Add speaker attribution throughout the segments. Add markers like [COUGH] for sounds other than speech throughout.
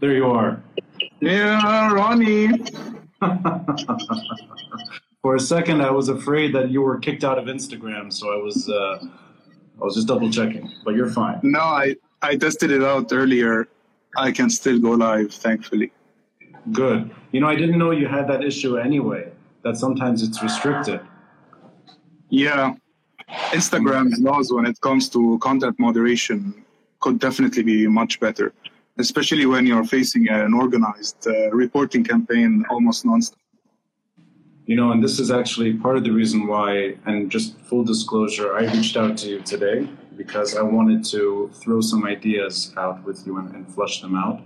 Speaker 1: There you are.
Speaker 2: Yeah, Ronnie. [LAUGHS]
Speaker 1: For a second, I was afraid that you were kicked out of Instagram, so I was uh, I was just double checking. But you're fine.
Speaker 2: No, I I tested it out earlier. I can still go live, thankfully.
Speaker 1: Good. You know, I didn't know you had that issue anyway. That sometimes it's restricted.
Speaker 2: Yeah, Instagram's laws when it comes to content moderation could definitely be much better, especially when you're facing an organized uh, reporting campaign almost nonstop.
Speaker 1: You know, and this is actually part of the reason why, and just full disclosure, I reached out to you today because I wanted to throw some ideas out with you and, and flush them out.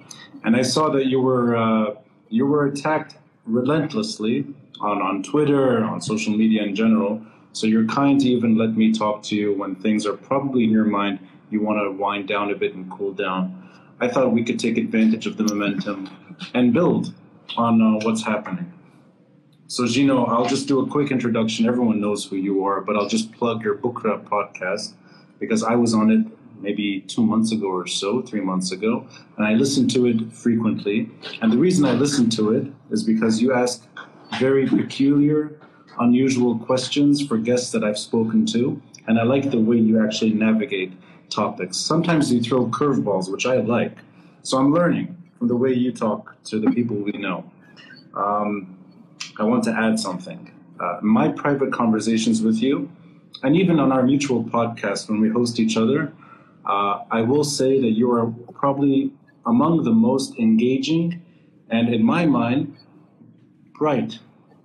Speaker 1: And I saw that you were uh, you were attacked relentlessly on, on Twitter, on social media in general. So you're kind to even let me talk to you when things are probably in your mind. You want to wind down a bit and cool down. I thought we could take advantage of the momentum and build on uh, what's happening. So, Gino, I'll just do a quick introduction. Everyone knows who you are, but I'll just plug your Bukra podcast because I was on it maybe two months ago or so, three months ago, and I listen to it frequently. And the reason I listen to it is because you ask very peculiar, unusual questions for guests that I've spoken to, and I like the way you actually navigate topics. Sometimes you throw curveballs, which I like. So I'm learning from the way you talk to the people we know. Um, I want to add something. Uh, my private conversations with you, and even on our mutual podcast when we host each other, uh, I will say that you are probably among the most engaging and, in my mind, bright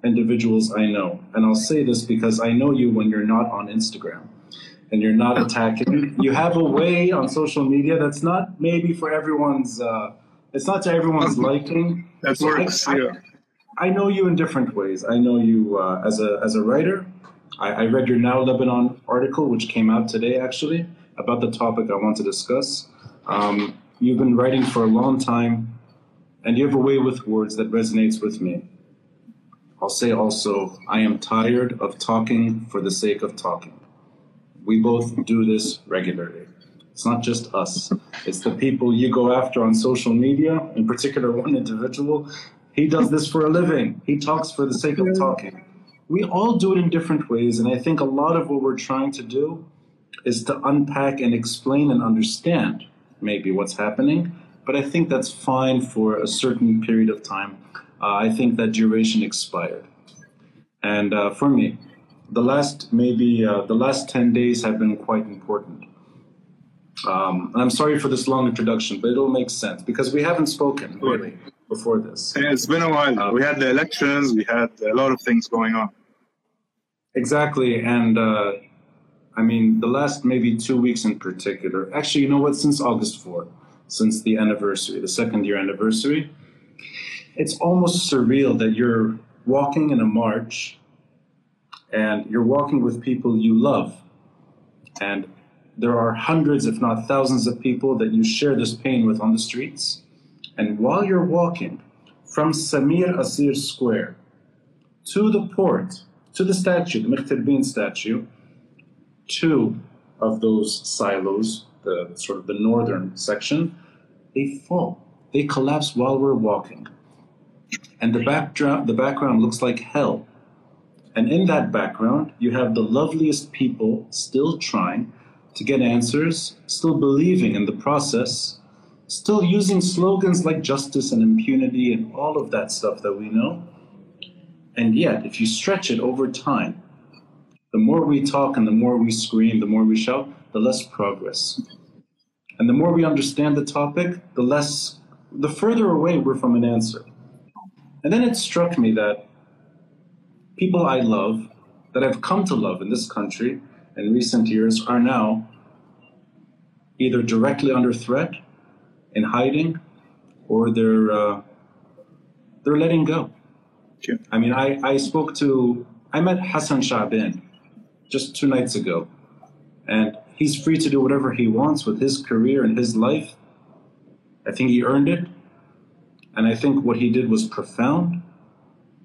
Speaker 1: individuals I know. And I'll say this because I know you when you're not on Instagram and you're not attacking. You have a way on social media that's not maybe for everyone's. Uh, it's not to everyone's liking.
Speaker 2: That
Speaker 1: So I-
Speaker 2: works,
Speaker 1: I,
Speaker 2: yeah.
Speaker 1: I know you in different ways. I know you uh, as a as a writer. I, I read your Now Lebanon article, which came out today, actually, about the topic I want to discuss. Um, you've been writing for a long time, and you have a way with words that resonates with me. I'll say also, I am tired of talking for the sake of talking. We both do this regularly. It's not just us, it's the people you go after on social media, in particular, one individual. He does this for a living, he talks for the sake of talking. We all do it in different ways, and I think a lot of what we're trying to do is to unpack and explain and understand maybe what's happening. But I think that's fine for a certain period of time. Uh, I think that duration expired. And uh, for me, the last maybe uh, the last 10 days have been quite important. Um, and I'm sorry for this long introduction, but it'll make sense because we haven't spoken really before this.
Speaker 2: It's been a while. We had the elections, we had a lot of things going on.
Speaker 1: Exactly. And uh, I mean, the last maybe two weeks in particular, actually, you know what? Since August 4th, since the anniversary, the second year anniversary, it's almost surreal that you're walking in a march and you're walking with people you love. And there are hundreds, if not thousands, of people that you share this pain with on the streets. And while you're walking from Samir Kassir Square to the port, to the statue, the Mukhtar statue, two of those silos, the sort of the northern section, they fall. They collapse while we're walking. And the background, the background looks like hell. And in that background, you have the loveliest people still trying to get answers, still believing in the process, still using slogans like justice and impunity and all of that stuff that we know. And yet, if you stretch it over time, the more we talk and the more we scream, the more we shout, the less progress. And the more we understand the topic, the less, the further away we're from an answer. And then it struck me that people I love, that I've come to love in this country in recent years, are now either directly under threat, in hiding, or they're uh, they're letting go.
Speaker 2: Okay.
Speaker 1: I mean, I, I spoke to I met Hassan Shaban just two nights ago, and he's free to do whatever he wants with his career and his life. I think he earned it, and I think what he did was profound.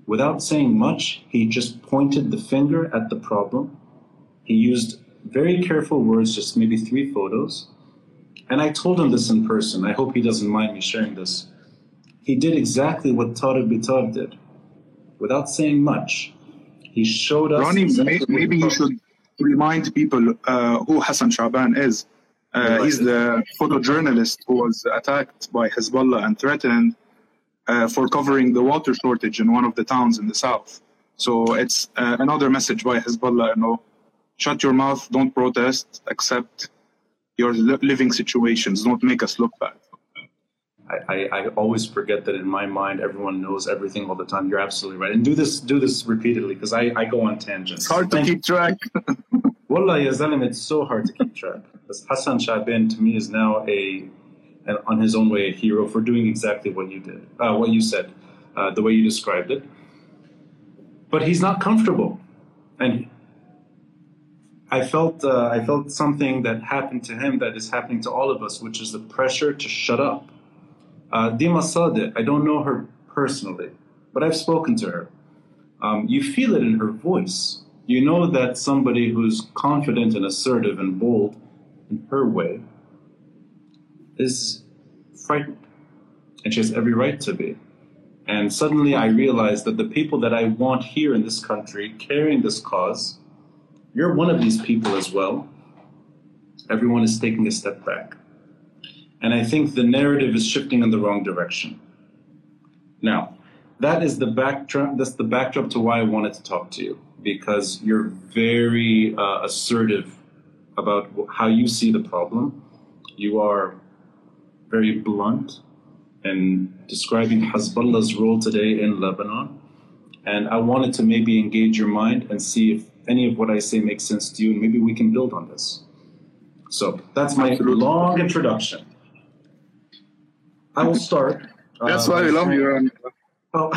Speaker 1: Without saying much, he just pointed the finger at the problem. He used very careful words, just maybe three photos. And I told him this in person. I hope he doesn't mind me sharing this. he did exactly what Tariq Bitar did without saying much. He showed us.
Speaker 2: Ronnie,
Speaker 1: exactly
Speaker 2: maybe you should remind people uh, who Hassan Shaban is. Uh. He's the photojournalist who was attacked by Hezbollah and threatened uh, for covering the water shortage in one of the towns in the south. So it's uh, another message by Hezbollah. You know, shut your mouth, don't protest, accept your living situations, don't make us look bad.
Speaker 1: I, I, always forget that in my mind everyone knows everything all the time. You're absolutely right. And do this do this repeatedly because I, I go on tangents.
Speaker 2: It's hard to keep track. [LAUGHS]
Speaker 1: Wallah ya zalim, it's so hard to keep track. Because Hassan Shaban to me is now a an, on his own way a hero for doing exactly what you did, uh, what you said, uh, the way you described it. But he's not comfortable, and I felt uh, I felt something that happened to him that is happening to all of us, which is the pressure to shut up uh, Dima Sadiq, I don't know her personally, but I've spoken to her. Um, you feel it in her voice. You know that somebody who's confident and assertive and bold in her way is frightened. And she has every right to be. And suddenly I realized that the people that I want here in this country carrying this cause, you're one of these people as well. Everyone is taking a step back. And I think the narrative is shifting in the wrong direction. Now, that is the backdrop. That's the backdrop to why I wanted to talk to you because you're very uh, assertive about how you see the problem. You are very blunt in describing Hezbollah's role today in Lebanon. And I wanted to maybe engage your mind and see if any of what I say makes sense to you, and maybe we can build on this. So that's my long introduction. I will start.
Speaker 2: That's uh, why we love you.
Speaker 1: Oh.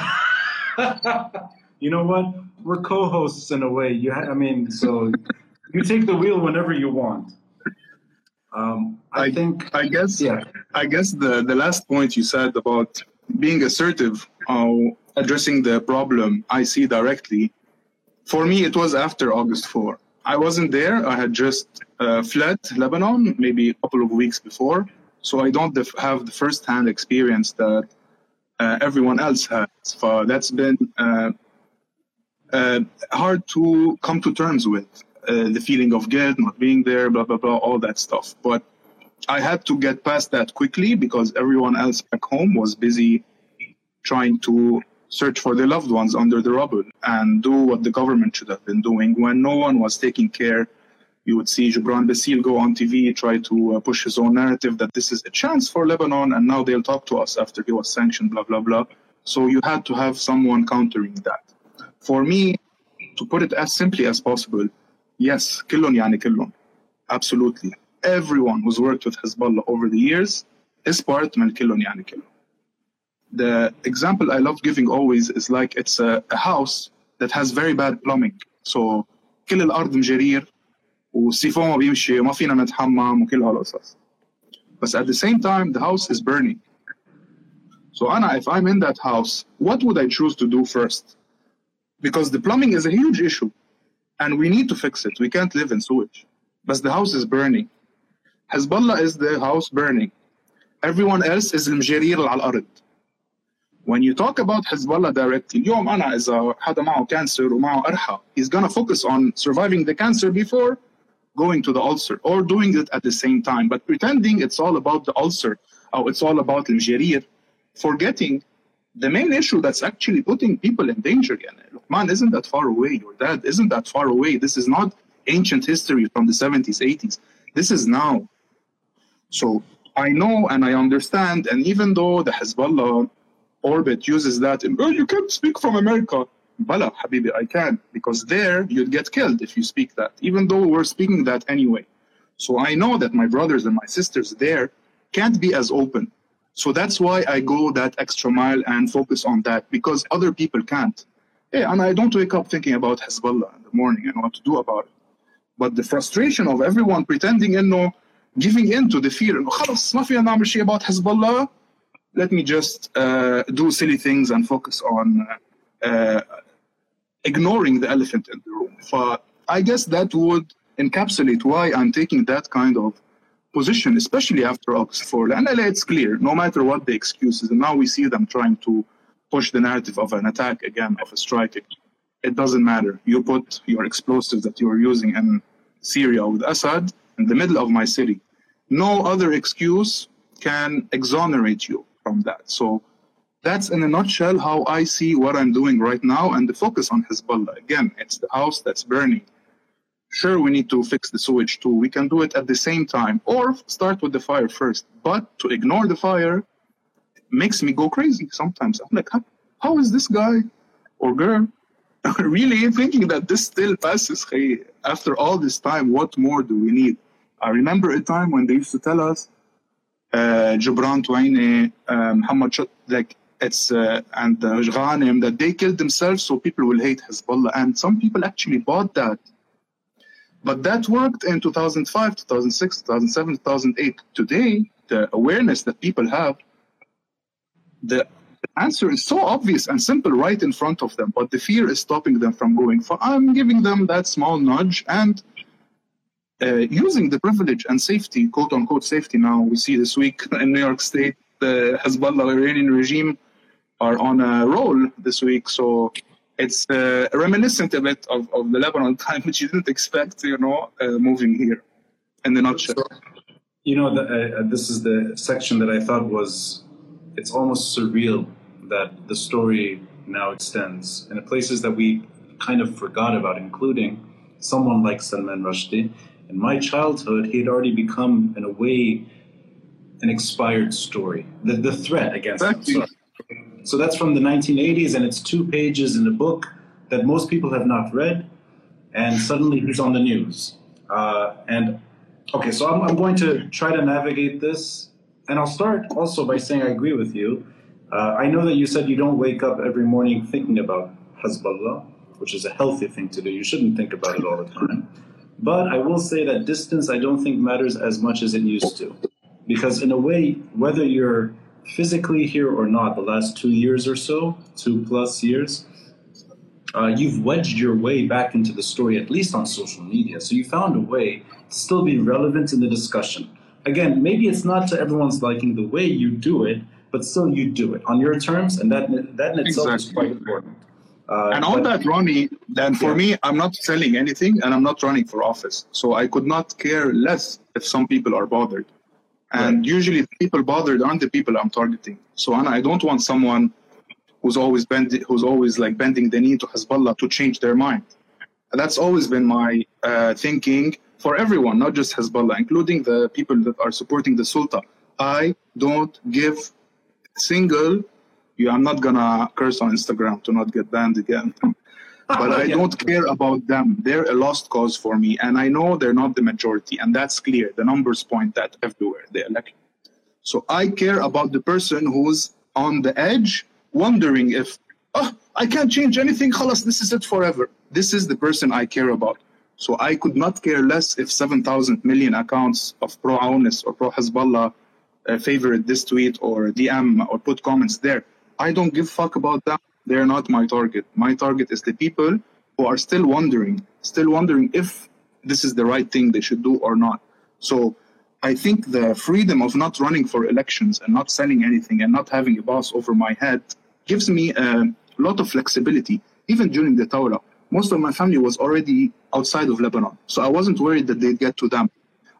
Speaker 1: [LAUGHS] you know what? We're co-hosts in a way. You, ha- I mean, so you take the wheel whenever you want. Um, I, I, think.
Speaker 2: I guess. Yeah. I guess the the last point you said about being assertive, uh, addressing the problem I see directly. For me, it was after August 4. I wasn't there. I had just uh, fled Lebanon maybe a couple of weeks before so I don't def- have the first-hand experience that uh, everyone else has. So that's been uh, uh, hard to come to terms with. Uh, the feeling of guilt, not being there, blah blah blah, all that stuff. But I had to get past that quickly because everyone else back home was busy trying to search for their loved ones under the rubble and do what the government should have been doing when no one was taking care. You would see Gibran Bassil go on TV, try to uh, push his own narrative that this is a chance for Lebanon, and now they'll talk to us after he was sanctioned, blah, blah, blah. So you had to have someone countering that. For me, to put it as simply as possible, yes, killon yani killon. Absolutely Everyone who's worked with Hezbollah over the years is part من كلهم يعني كلهم. The example I love giving always is like it's a, a house that has very bad plumbing. So كل الأرض مجرير والسيفون ما بيمشي وما فينا نتحمم وكل هالقصص بس at the same time the house is burning so Anna if I'm in that house what would I choose to do first because the plumbing is a huge issue and we need to fix it we can't live in sewage but the house is burning Hezbollah is the house burning everyone else is المجارير على الأرض when you talk about Hezbollah directly اليوم أنا إذا حدا معه cancer ومعه قرحة he's gonna focus on surviving the cancer before going to the ulcer or doing it at the same time, but pretending it's all about the ulcer or it's all about al forgetting the main issue that's actually putting people in danger. Man isn't that far away. Your dad isn't that far away. This is not ancient history from the 70s, 80s. This is now. So I know and I understand, and even though the Hezbollah orbit uses that, oh, you can't speak from America. Bala, Habibi, I can, because there you'd get killed if you speak that, even though we're speaking that anyway. So I know that my brothers and my sisters there can't be as open. So that's why I go that extra mile and focus on that, because other people can't. Yeah, and I don't wake up thinking about Hezbollah in the morning and what to do about it But the frustration of everyone pretending انه giving in to the fear انه خلص ما فينا نعمل شيء about Hezbollah let me just uh, do silly things and focus on uh, uh, ignoring the elephant in the room. So I guess that would encapsulate why I'm taking that kind of position, especially after August 4. And it's clear, no matter what the excuses, and now we see them trying to push the narrative of an attack again, of a strike. It doesn't matter. You put your explosives that you are using in Syria with Assad in the middle of my city. No other excuse can exonerate you from that. So that's in a nutshell how I see what I'm doing right now and the focus on Hezbollah. Again, it's the house that's burning. Sure, we need to fix the sewage too. We can do it at the same time or start with the fire first. But to ignore the fire makes me go crazy sometimes. I'm like, how, how is this guy or girl [LAUGHS] really thinking that this still passes? Hey, after all this time, what more do we need? I remember a time when they used to tell us, uh, Gibran Tueni, um, Muhammad, like it's uh, and uh, that they killed themselves so people will hate Hezbollah. And some people actually bought that. But that worked in 2005, 2006, 2007, 2008. Today, the awareness that people have, the answer is so obvious and simple right in front of them, but the fear is stopping them from going. For I'm giving them that small nudge and uh, using the privilege and safety, quote unquote safety. Now we see this week [LAUGHS] in New York State, the Hezbollah Iranian regime are on a roll this week. So it's uh, reminiscent a bit of, of the Lebanon [LAUGHS] time, which you didn't expect, you know, uh, moving here in the nutshell.
Speaker 1: You know, the, uh, this is the section that I thought was, it's almost surreal that the story now extends in places that we kind of forgot about, including someone like Salman Rushdie. In my childhood, he had already become, in a way, an expired story. The, the threat against him. So that's from the 1980s, and it's two pages in a book that most people have not read, and suddenly he's on the news. Uh, and okay, so I'm, I'm, going to try to navigate this, and I'll start also by saying I agree with you. Uh, I know that you said you don't wake up every morning thinking about Hezbollah, which is a healthy thing to do. You shouldn't think about it all the time. But I will say that distance I don't think matters as much as it used to. Because in a way, whether you're physically here or not, the last two years or so, two plus years, uh, you've wedged your way back into the story, at least on social media. So you found a way to still be relevant in the discussion. Again, maybe it's not to everyone's liking the way you do it, but still you do it on your terms, and that that in itself exactly. is quite important.
Speaker 2: Uh, and on that, Ronnie, then for yeah. me, I'm not selling anything, and I'm not running for office, so I could not care less if some people are bothered. And right. usually, the people bothered aren't the people I'm targeting. So, Anna, I don't want someone who's always bending, who's always like bending the knee to Hezbollah to change their mind. And that's always been my uh, thinking for everyone, not just Hezbollah, including the people that are supporting the Sulta. I don't give single. You, I'm not gonna curse on Instagram to not get banned again. [LAUGHS] but I don't care about them. They're a lost cause for me. And I know they're not the majority, and that's clear. The numbers point that everywhere, the election. So I care about the person who's on the edge, wondering if, oh, I can't change anything, khalas, this is it forever. This is the person I care about. So I could not care less if 7,000 million accounts of pro Aunis or pro Hezbollah uh, this tweet or DM or put comments there. I don't give fuck about them they're not my target. My target is the people who are still wondering, still wondering if this is the right thing they should do or not. So I think the freedom of not running for elections and not selling anything and not having a boss over my head gives me a lot of flexibility, even during the Tawla most of my family was already outside of Lebanon. So I wasn't worried that they'd get to them.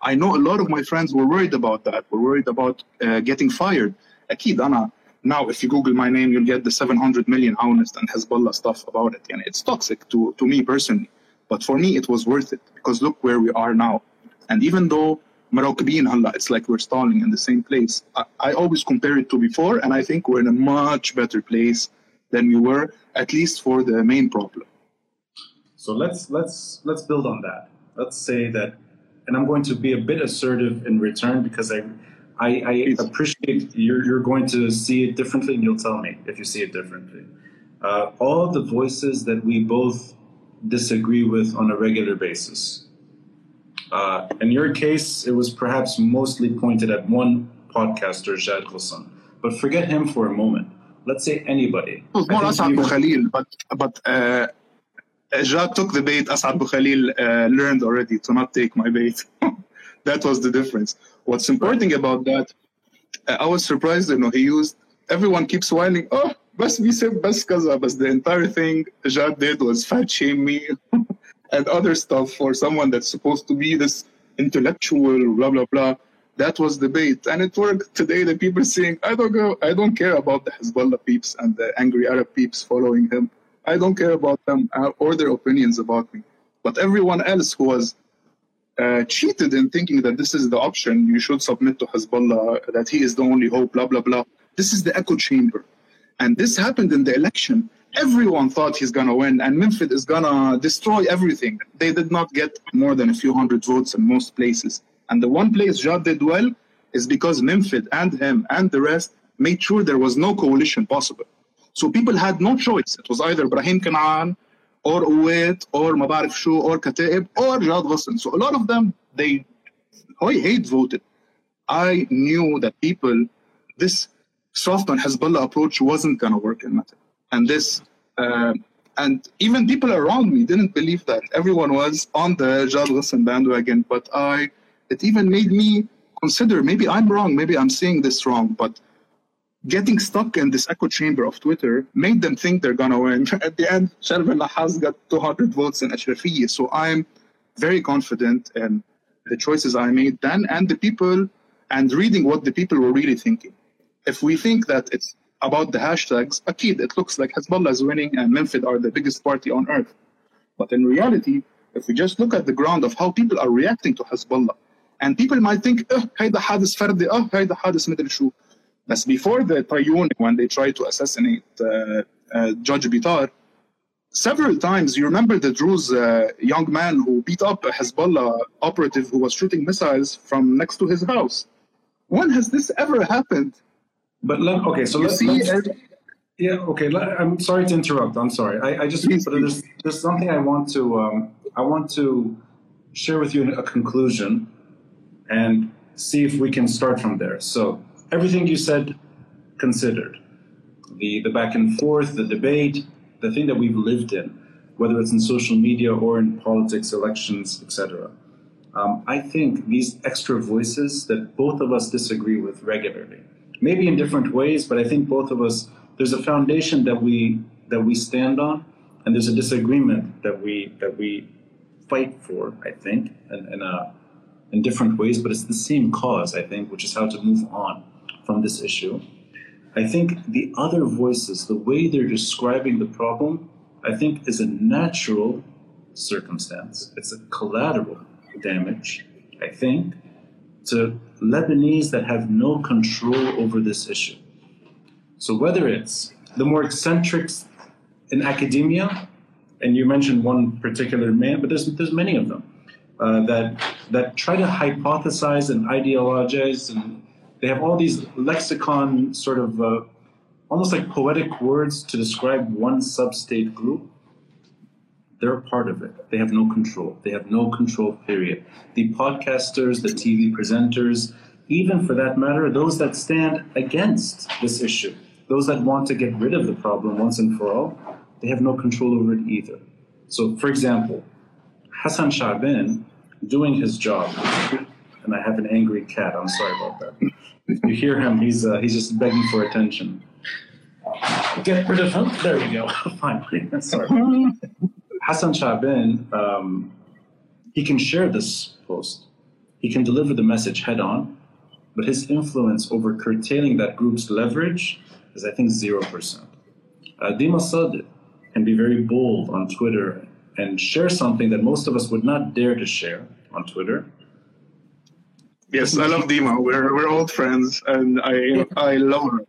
Speaker 2: I know a lot of my friends were worried about that, were worried about uh, getting fired. Akid, Anna, now if you Google my name, you'll get the 700 million honest and Hezbollah stuff about it. And it's toxic to, to me personally. But for me, it was worth it because look where we are now. And even though Marokbin, Allah, it's like we're stalling in the same place, I, I always compare it to before, and I think we're in a much better place than we were, at least for the main problem
Speaker 1: so let's let's let's build on that let's say that and I'm going to be a bit assertive in return because I I, I appreciate you're, you're going to see it differently, and you'll tell me if you see it differently. Uh, all the voices that we both disagree with on a regular basis. Uh, in your case, it was perhaps mostly pointed at one podcaster, Jad Ghosn. But forget him for a moment. Let's say anybody.
Speaker 2: It was more Asad Khalil, but, but uh, Jad took the bait Asad Bukhalil uh, learned already to not take my bait. [LAUGHS] that was the difference. What's important about that, uh, I was surprised, you know, he used, everyone keeps whining, oh, Bas, we said best kaza, but the entire thing Jad did was fat shame me [LAUGHS] and other stuff for someone that's supposed to be this intellectual, blah, blah, blah. That was the bait. And it worked. Today, the people saying, I don't go, I don't care about the Hezbollah peeps and the angry Arab peeps following him i don't care about them uh, or their opinions about me but everyone else who was uh, cheated in thinking that this is the option you should submit to hezbollah that he is the only hope blah blah blah this is the echo chamber and this happened in the election. Everyone thought he's going to win, and Memphis is going to destroy everything. They did not get more than a few hundred votes in most places. And the one place Jad did well is because Memphis and him and the rest made sure there was no coalition possible. So people had no choice. It was either Brahim Kanaan or Uwait or Mabarif Shu or Kataib or Jad Ghosn. So a lot of them, they I hate voted. I knew that people, this soft on Hezbollah approach wasn't going to work in Mata. And this, uh, and even people around me didn't believe that. Everyone was on the Jad Ghosn bandwagon, but I, it even made me consider maybe I'm wrong, maybe I'm seeing this wrong, but getting stuck in this echo chamber of Twitter made them think they're gonna win. At [LAUGHS] the end, Sharvin has got 200 votes in Ashrafiyya. So I'm very confident in the choices I made then and the people and reading what the people were really thinking if we think that it's about the hashtags, akid, it looks like Hezbollah is winning and Memphis are the biggest party on earth. But in reality, if we just look at the ground of how people are reacting to Hezbollah, and people might think, oh, هيدا حادث فردي, oh, هيدا حادث مدري شو. But before the Tayoun, when they tried to assassinate uh, uh, Judge Bitar, several times, you remember the Druze uh, young man who beat up a Hezbollah operative who was shooting missiles from next to his house. When has this ever happened?
Speaker 1: But let, okay, so let's, see, let's, yeah, okay. Let, I'm sorry to interrupt. I'm sorry. I, I just but there's there's something I want to um, I want to share with you a conclusion and see if we can start from there. So everything you said considered, the the back and forth, the debate, the thing that we've lived in, whether it's in social media or in politics, elections, etc. Um, I think these extra voices that both of us disagree with regularly maybe in different ways, but I think both of us, there's a foundation that we that we stand on, and there's a disagreement that we that we fight for. I think, in, in, a, in different ways, but it's the same cause. I think, which is how to move on from this issue. I think the other voices, the way they're describing the problem, I think is a natural circumstance. It's a collateral damage, I think, to Lebanese that have no control over this issue. So whether it's the more eccentrics in academia, and you mentioned one particular man, but there's there's many of them uh, that that try to hypothesize and ideologize, and they have all these lexicon sort of uh, almost like poetic words to describe one sub-state group they're part of it. They have no control. They have no control, period. The podcasters, the TV presenters, even for that matter, those that stand against this issue, those that want to get rid of the problem once and for all, they have no control over it either. So, for example, Hassan Sha'ban doing his job, and I have an angry cat. I'm sorry about that. If you hear him, he's uh, he's just begging for attention. Get rid of him. There we go. [LAUGHS] Finally, [LAUGHS] sorry. Hassan Sha'ban, um, he can share this post. He can deliver the message head on, but his influence over curtailing that group's leverage is, I think, 0%. Uh, Dima Sadiq can be very bold on Twitter and share something that most of us would not dare to share on Twitter.
Speaker 2: Yes, I love Dima. We're, we're old friends, and I I love her.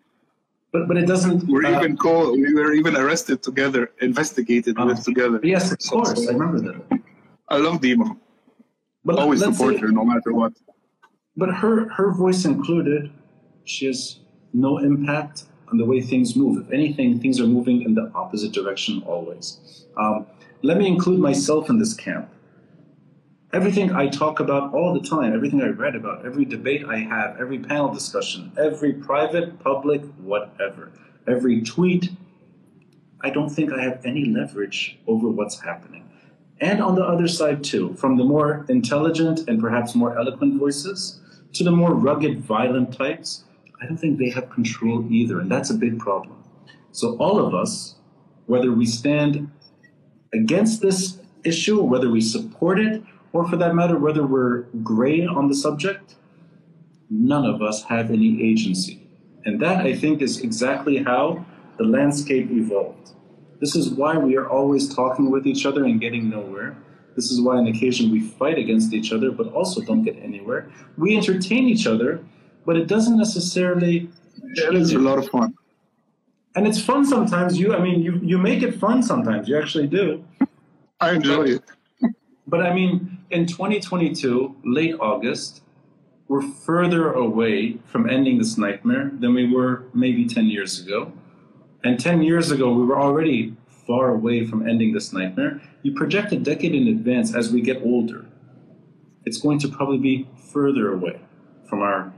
Speaker 1: But but it doesn't.
Speaker 2: We're uh, even called. We were even arrested together, investigated with uh, together.
Speaker 1: Yes, of course, so, I remember that.
Speaker 2: I love Dima. But always support her, no matter what.
Speaker 1: But her her voice included, she has no impact on the way things move. If anything, things are moving in the opposite direction always. Um, let me include myself in this camp everything I talk about all the time, everything I read about, every debate I have, every panel discussion, every private, public, whatever, every tweet, I don't think I have any leverage over what's happening. and on the other side too, from the more intelligent and perhaps more eloquent voices to the more rugged, violent types, I don't think they have control either, and that's a big problem. So all of us, whether we stand against this issue, whether we support it, or for that matter, whether we're gray on the subject, none of us have any agency. And that, I think, is exactly how the landscape evolved. This is why we are always talking with each other and getting nowhere. This is why, on occasion, we fight against each other, but also don't get anywhere. We entertain each other, but it doesn't necessarily.
Speaker 2: It is a lot of fun.
Speaker 1: And it's fun sometimes. You, I mean, you, you make it fun sometimes. You actually do.
Speaker 2: I enjoy it.
Speaker 1: But I mean, in 2022, late August, we're further away from ending this nightmare than we were maybe 10 years ago. And 10 years ago, we were already far away from ending this nightmare. You project a decade in advance as we get older. It's going to probably be further away from our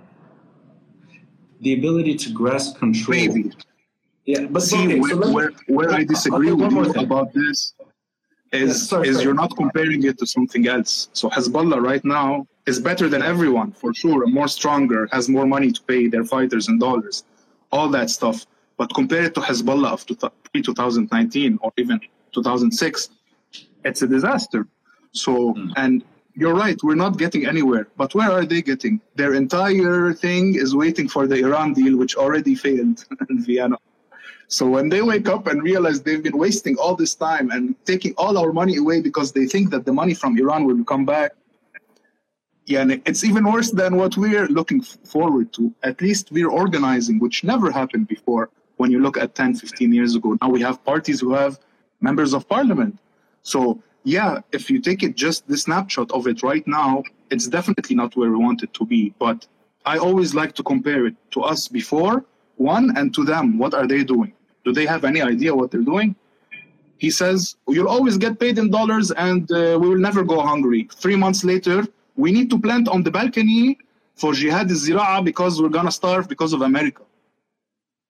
Speaker 1: the ability to grasp control.
Speaker 2: Maybe.
Speaker 1: Yeah, but
Speaker 2: See,
Speaker 1: okay,
Speaker 2: where,
Speaker 1: so me-
Speaker 2: where, where I disagree
Speaker 1: Okay,
Speaker 2: with you
Speaker 1: thing.
Speaker 2: about this
Speaker 1: Yeah,
Speaker 2: is,
Speaker 1: sorry,
Speaker 2: is
Speaker 1: sorry.
Speaker 2: you're not comparing it to something else. So Hezbollah right now is better than everyone, for sure, and more stronger, has more money to pay their fighters in dollars, all that stuff. But compare it to Hezbollah of pre 2019 or even 2006, it's a disaster. So,
Speaker 1: Hmm.
Speaker 2: and you're right, we're not getting anywhere. But where are they getting? Their entire thing is waiting for the Iran deal, which already failed [LAUGHS] in Vienna. So when they wake up and realize they've been wasting all this time and taking all our money away because they think that the money from Iran will come back, yeah, and it's even worse than what we're looking forward to. At least we're organizing, which never happened before when you look at 10, 15 years ago. Now we have parties who have members of parliament. So, yeah, if you take it just the snapshot of it right now, it's definitely not where we want it to be. But I always like to compare it to us before, one, and to them. What are they doing? Do they have any idea what they're doing? He says, You'll always get paid in dollars and uh, we will never go hungry. Three months later, we need to plant on the balcony for Jihad al-Zira'a because we're going to starve because of America.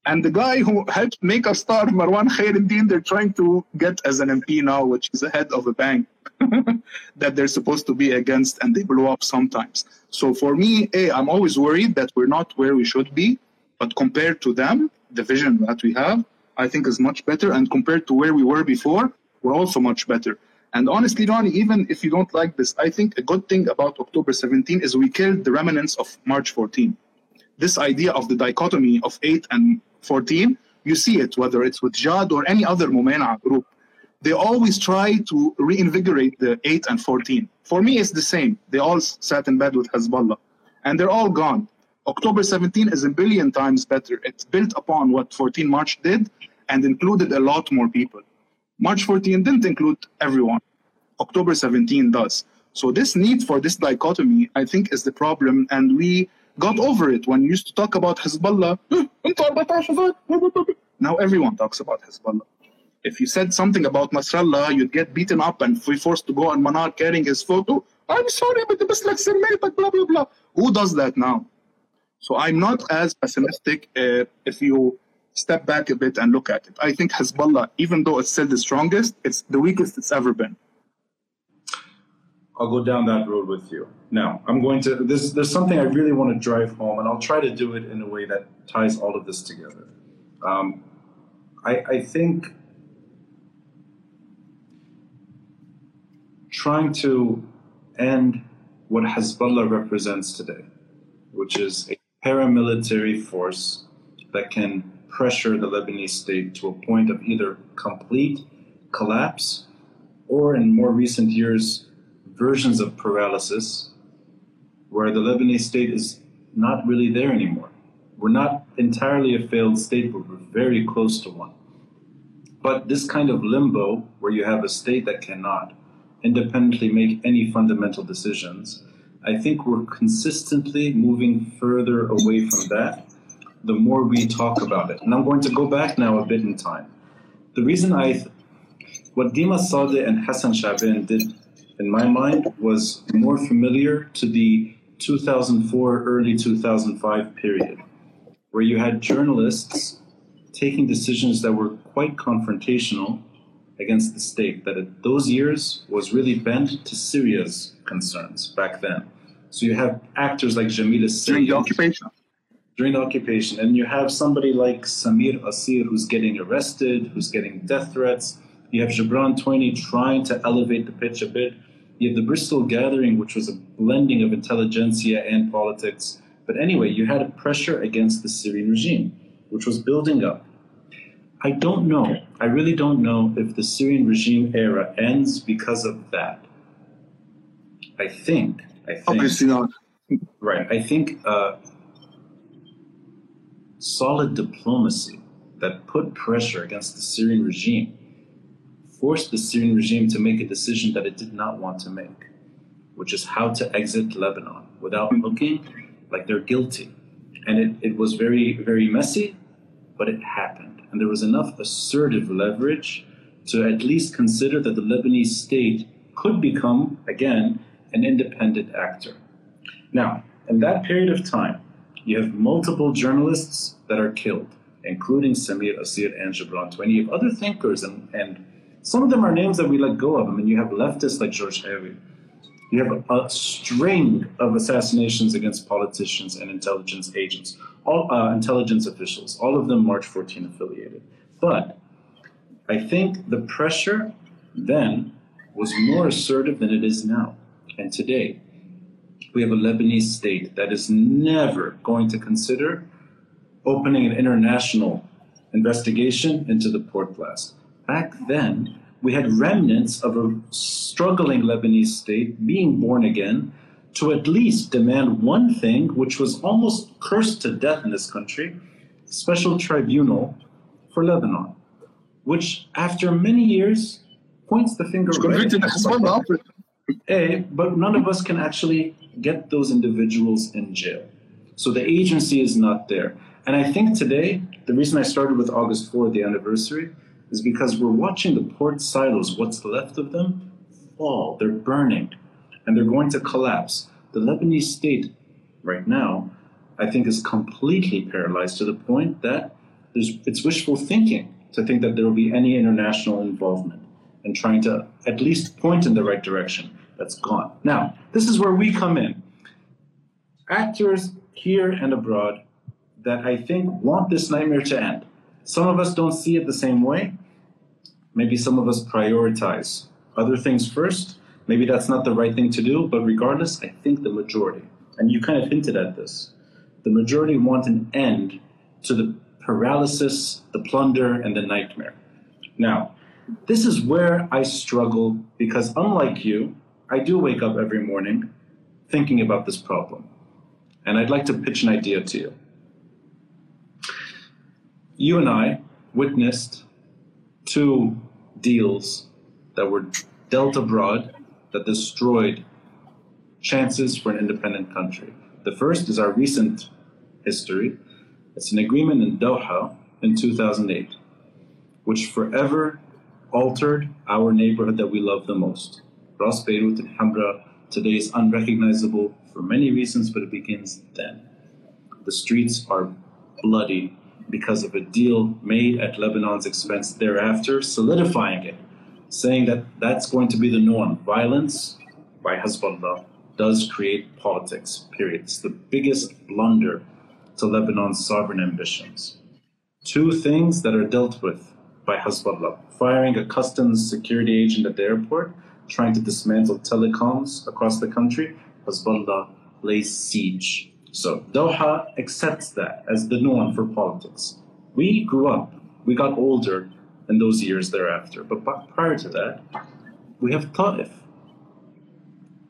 Speaker 2: And the guy who helped make us starve, Marwan Khairuddin, they're trying to get as an MP now, which is the head of a bank [LAUGHS] that they're supposed to be against, and they blow up sometimes. So for me, A, I'm always worried that we're not where we should be, but compared to them, the vision that we have, I think is much better. And compared to where we were before, we're also much better. And honestly, Ronnie, even if you don't like this, I think a good thing about October 17 is we killed the remnants of March 14 this idea of the dichotomy of 8 and 14, you see it, whether it's with Jad or any other Mumena group. They always try to reinvigorate the 8 and 14. For me, it's the same. They all sat in bed with Hezbollah, and they're all gone. October 17 is a billion times better. It's built upon what 14 March did and included a lot more people. March 14 didn't include everyone. October 17 does. So this need for this dichotomy, I think, is the problem, and we got over it when you used to talk about Hezbollah. Hmm, now everyone talks about Hezbollah. If you said something about Nasrallah, you'd get beaten up and be forced to go on Manar carrying his photo. I'm sorry, but the best like blah blah blah. Who does that now? So I'm not as pessimistic uh, if you step back a bit and look at it. I think Hezbollah, even though it's still the strongest, it's the weakest it's ever been.
Speaker 1: I'll go down that road with you. Now, I'm going to. There's there's something I really want to drive home, and I'll try to do it in a way that ties all of this together. Um, I, I think trying to end what Hezbollah represents today, which is a paramilitary force that can pressure the Lebanese state to a point of either complete collapse or, in more recent years, versions of paralysis where the Lebanese state is not really there anymore. We're not entirely a failed state, but we're very close to one. But this kind of limbo, where you have a state that cannot independently make any fundamental decisions, I think we're consistently moving further away from that the more we talk about it. And I'm going to go back now a bit in time. The reason I, th- what Dima Saleh and Hassan Shaban did in my mind was more familiar to the 2004 early 2005 period where you had journalists taking decisions that were quite confrontational against the state that it, those years was really bent to Syria's concerns back then. So you have actors like Jamil
Speaker 2: During the occupation.
Speaker 1: During the occupation. And you have somebody like Samir Kassir who's getting arrested, who's getting death threats. You have Gibran Tueni trying to elevate the pitch a bit. You have the Bristol Gathering, which was a blending of intelligentsia and politics. But anyway, you had a pressure against the Syrian regime, which was building up. I don't know. I really don't know if the Syrian regime era ends because of that. I think. I think.
Speaker 2: Obviously not.
Speaker 1: Right. I think uh, solid diplomacy that put pressure against the Syrian regime forced the Syrian regime to make a decision that it did not want to make, which is how to exit Lebanon without looking like they're guilty. And it, it was very, very messy, but it happened. And there was enough assertive leverage to at least consider that the Lebanese state could become, again, an independent actor. Now, in that period of time, you have multiple journalists that are killed, including Samir Kassir and Gibran Tueni. You have other thinkers, and, and some of them are names that we let go of. I mean, you have leftists like George Hawi. You have a string of assassinations against politicians and intelligence agents, all uh, intelligence officials, all of them March 14 affiliated. But I think the pressure then was more assertive than it is now. And today, we have a Lebanese state that is never going to consider opening an international investigation into the port blast. Back then, we had remnants of a struggling Lebanese state being born again to at least demand one thing, which was almost cursed to death in this country special tribunal for Lebanon, which after many years points the finger right A, but none of us can actually get those individuals in jail. So the agency is not there. And I think today, the reason I started with August 4, the anniversary, is because we're watching the port silos, what's left of them, fall. They're burning and they're going to collapse. The Lebanese state, right now, I think is completely paralyzed to the point that it's wishful thinking to think that there will be any international involvement and trying to at least point in the right direction. That's gone. Now, this is where we come in. Actors here and abroad that I think want this nightmare to end. Some of us don't see it the same way. Maybe some of us prioritize other things first. Maybe that's not the right thing to do, but regardless, I think the majority, and you kind of hinted at this, the majority want an end to the paralysis, the plunder, and the nightmare. Now, this is where I struggle because, unlike you, I do wake up every morning thinking about this problem. And I'd like to pitch an idea to you you and I witnessed two deals that were dealt abroad that destroyed chances for an independent country. The first is our recent history. It's an agreement in Doha in 2008, which forever altered our neighborhood that we love the most. Ras Beirut and Hamra today is unrecognizable for many reasons, but it begins then. The streets are bloody because of a deal made at Lebanon's expense thereafter, solidifying it, saying that that's going to be the norm. Violence by Hezbollah does create politics, period. It's the biggest blunder to Lebanon's sovereign ambitions. Two things that are dealt with by Hezbollah firing a customs security agent at the airport, trying to dismantle telecoms across the country. Hezbollah lays siege so Doha accepts that as the norm for politics. We grew up, we got older in those years thereafter. But prior to that, we have Ta'if.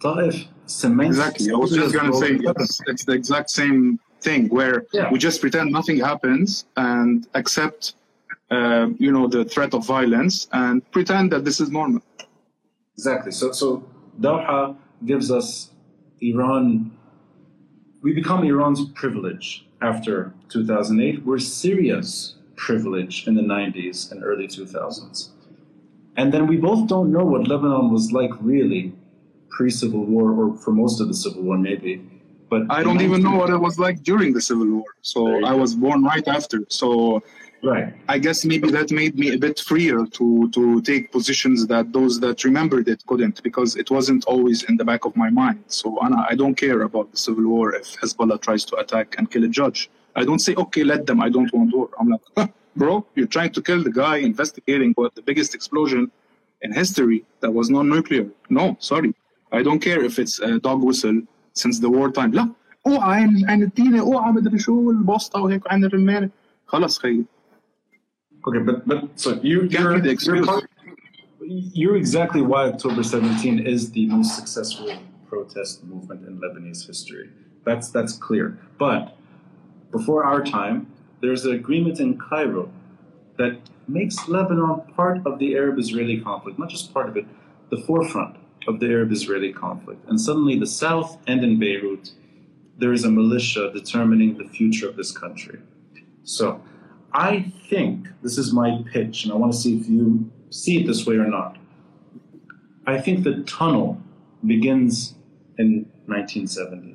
Speaker 1: Ta'if cements.
Speaker 2: Exactly. I was just going to say it's, it's, the exact same thing where yeah. we just pretend nothing happens and accept, uh, you know, the threat of violence and pretend that this is normal.
Speaker 1: Exactly. So, so Doha gives us Iran we become Iran's privilege after 2008. We're Syria's privilege in the 90s and early 2000s. And then we both don't know what Lebanon was like really pre Civil War, or for most of the Civil War, maybe. But
Speaker 2: I don't even know what it was like during the Civil War. So I was born right after. So
Speaker 1: Right.
Speaker 2: I guess maybe that made me a bit freer to to take positions that those that remembered it couldn't because it wasn't always in the back of my mind. So Anna, I don't care about the civil war if Hezbollah tries to attack and kill a judge. I don't say okay, let them. I don't want war. I'm like, huh, bro, you're trying to kill the guy investigating what the biggest explosion in history that was non-nuclear. No, sorry, I don't care if it's a dog whistle since the wartime. لا اوعى عن الدين اوعى مدري شو البوسطه وهيك عن الرمانه خلص خيي
Speaker 1: Okay, but but so you you're,
Speaker 2: be the excuse.
Speaker 1: you're you're exactly why October 17 is the most successful protest movement in Lebanese history. That's that's clear. But before our time, there's an agreement in Cairo that makes Lebanon part of the Arab-Israeli conflict, not just part of it, the forefront of the Arab-Israeli conflict. And suddenly, the south and in Beirut, there is a militia determining the future of this country. So, I think this is my pitch, and I want to see if you see it this way or not. I think the tunnel begins in 1970.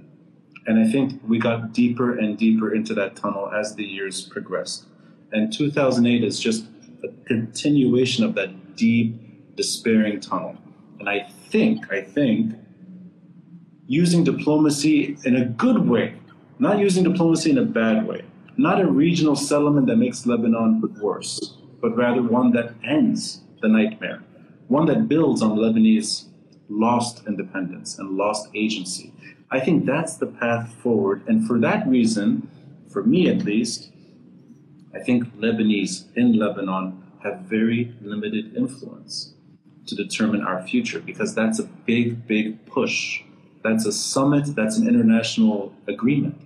Speaker 1: And I think we got deeper and deeper into that tunnel as the years progressed. And 2008 is just a continuation of that deep, despairing tunnel. And I think, I think, using diplomacy in a good way, not using diplomacy in a bad way, not a regional settlement that makes Lebanon worse, but rather one that ends the nightmare, one that builds on Lebanese lost independence and lost agency. I think that's the path forward. And for that reason, for me at least, I think Lebanese in Lebanon have very limited influence to determine our future because that's a big, big push. That's a summit, that's an international agreement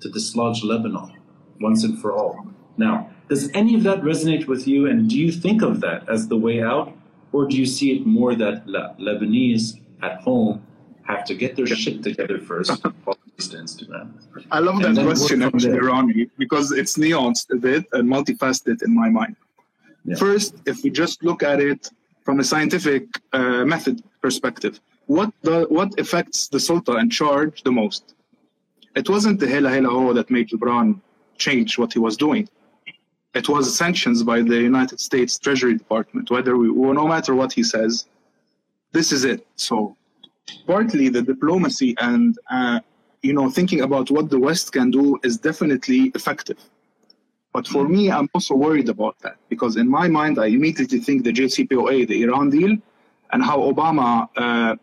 Speaker 1: to dislodge Lebanon once and for all. Now, does any of that resonate with you? And do you think of that as the way out? Or do you see it more that Le- Lebanese at home have to get their shit together first, [LAUGHS] to Instagram?
Speaker 2: I love that question actually. Rami, because it's nuanced a bit and multifaceted in my mind.
Speaker 1: Yeah.
Speaker 2: First, if we just look at it from a scientific uh, method perspective, what the what affects the Sultan in charge the most? It wasn't the hela hela ho that made Gibran change what he was doing. It was sanctions by the United States Treasury Department. Whether we, no matter what he says, this is it. So, partly the diplomacy and uh, you know thinking about what the West can do is definitely effective. But for me, I'm also worried about that because in my mind, I immediately think the JCPOA, the Iran deal, and how Obama uh,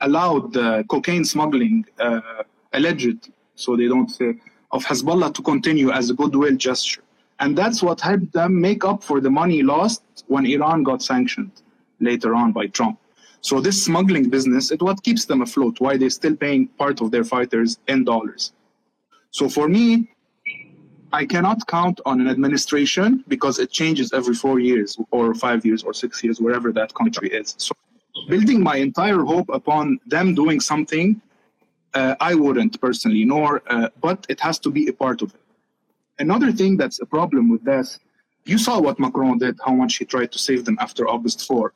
Speaker 2: allowed the cocaine smuggling, uh, alleged, so they don't say, of Hezbollah to continue as a goodwill gesture. And that's what helped them make up for the money lost when Iran got sanctioned later on by Trump. So this smuggling business, is what keeps them afloat, why they're still paying part of their fighters in dollars. So for me, I cannot count on an administration because it changes every four years or five years or six years, wherever that country is. So building my entire hope upon them doing something, uh, I wouldn't personally, nor, uh, but it has to be a part of it. Another thing that's a problem with this, you saw what Macron did, how much he tried to save them after August 4.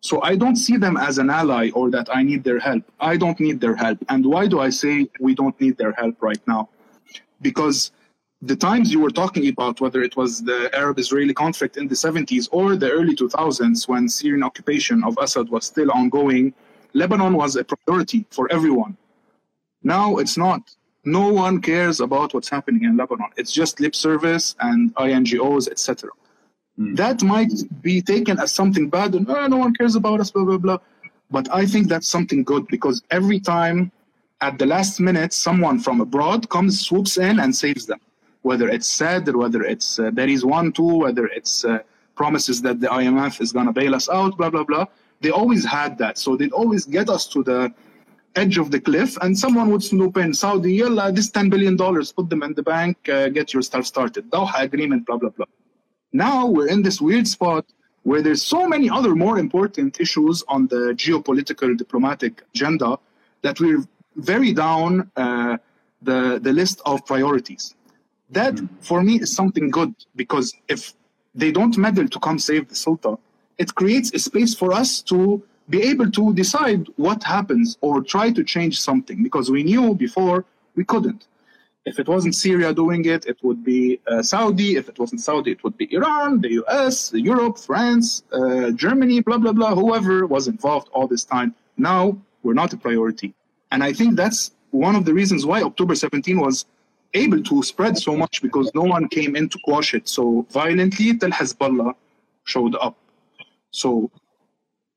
Speaker 2: So I don't see them as an ally or that I need their help. I don't need their help. And why do I say we don't need their help right now? Because the times you were talking about, whether it was the Arab Israeli conflict in the 70s or the early 2000s when Syrian occupation of Assad was still ongoing, Lebanon was a priority for everyone. Now it's not. No one cares about what's happening in Lebanon. It's just lip service and INGOs, etc. That might be taken as something bad and "Oh, no one cares about us, blah, blah, blah. But I think that's something good because every time at the last minute, someone from abroad comes, swoops in, and saves them. Whether it's said, or whether it's uh, there is one, two, whether it's uh, promises that the IMF is going to bail us out, blah, blah, blah. They always had that. So they'd always get us to the edge of the cliff, and someone would snoop in Saudi, yalla, this $10 billion, put them in the bank, uh, get your stuff started. Doha agreement, blah, blah, blah. Now we're in this weird spot where there's so many other more important issues on the geopolitical diplomatic agenda that we're very down uh, the, the list of priorities. That, for me, is something good because if they don't meddle to come save the Sultan, it creates a space for us to be able to decide what happens or try to change something because we knew before we couldn't. If it wasn't Syria doing it, it would be uh, Saudi. If it wasn't Saudi, it would be Iran, the US, Europe, France, uh, Germany, blah, blah, blah, whoever was involved all this time. Now we're not a priority. And I think that's one of the reasons why October 17 was able to spread so much because no one came in to quash it so violently till Hezbollah showed up. So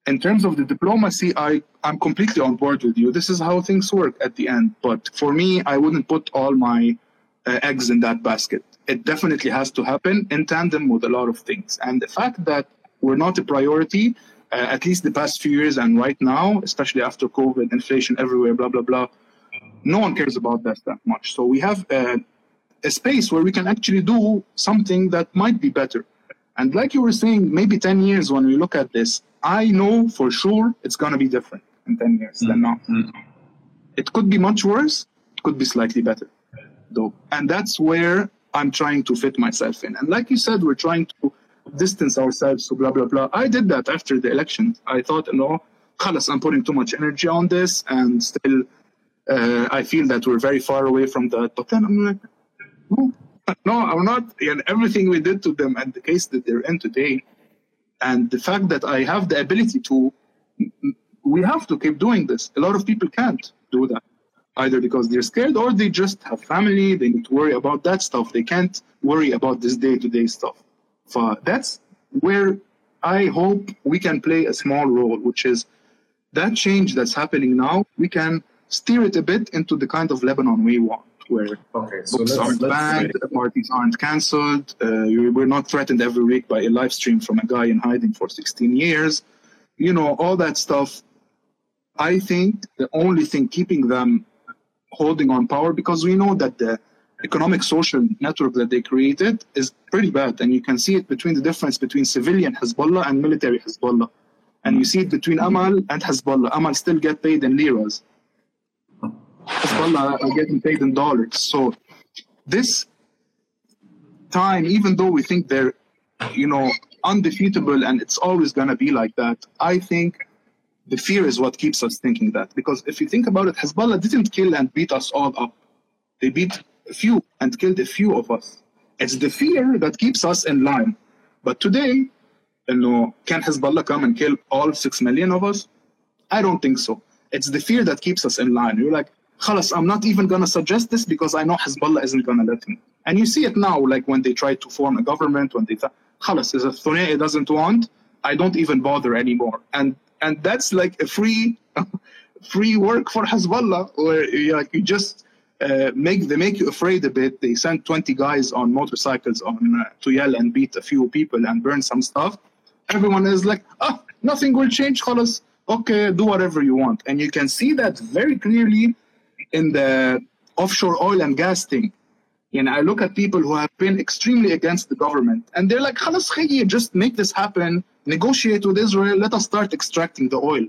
Speaker 2: in terms of the diplomacy, I, I'm completely on board with you. This is how things work at the end. But for me, I wouldn't put all my uh, eggs in that basket. It definitely has to happen in tandem with a lot of things. And the fact that we're not a priority, uh, at least the past few years and right now, especially after COVID, inflation everywhere, blah, blah, blah, no one cares about that that much. So we have uh, a space where we can actually do something that might be better. And like you were saying, maybe 10 years when we look at this, I know for sure it's going to be different in 10 years mm-hmm. than now. Mm-hmm. It could be much worse, it could be slightly better, though. And that's where I'm trying to fit myself in. And like you said, we're trying to distance ourselves, so blah, blah, blah. I did that after the election. I thought, no, khalas, I'm putting too much energy on this, and still uh, I feel that we're very far away from that. But then I'm like, no, no, I'm not. And everything we did to them and the case that they're in today, and the fact that I have the ability to, we have to keep doing this. A lot of people can't do that, either because they're scared or they just have family. They need to worry about that stuff. They can't worry about this day-to-day stuff. So that's where I hope we can play a small role, which is that change that's happening now. We can steer it a bit into the kind of Lebanon we want where okay, so books aren't banned, parties aren't cancelled, uh, we're not threatened every week by a live stream from a guy in hiding for 16 years. You know, all that stuff. I think the only thing keeping them holding on power, because we know that the economic social network that they created is pretty bad. And you can see it between the difference between civilian Hezbollah and military Hezbollah. And you see it between Amal and Hezbollah. Amal still get paid in liras. Are uh, getting paid in dollars. So this time, even though we think they're, you know, undefeatable and it's always going to be like that, I think the fear is what keeps us thinking that. Because if you think about it, Hezbollah didn't kill and beat us all up. They beat a few and killed a few of us. It's the fear that keeps us in line. But today, you know, can Hezbollah come and kill all six million of us? I don't think so. It's the fear that keeps us in line. You're like, Khalas, I'm not even going to suggest this because I know Hezbollah isn't going to let me. And you see it now, like when they try to form a government, when they, th- Khalas, if Thunei doesn't want, I don't even bother anymore. And and that's like a free, [LAUGHS] free work for Hezbollah, where you, like you just uh, make they make you afraid a bit. They send 20 guys on motorcycles on uh, to yell and beat a few people and burn some stuff. Everyone is like, oh, nothing will change, Khalas. Okay, do whatever you want. And you can see that very clearly in the offshore oil and gas thing. And I look at people who have been extremely against the government, and they're like, "Khalas, khayy, just make this happen. Negotiate with Israel. Let us start extracting the oil."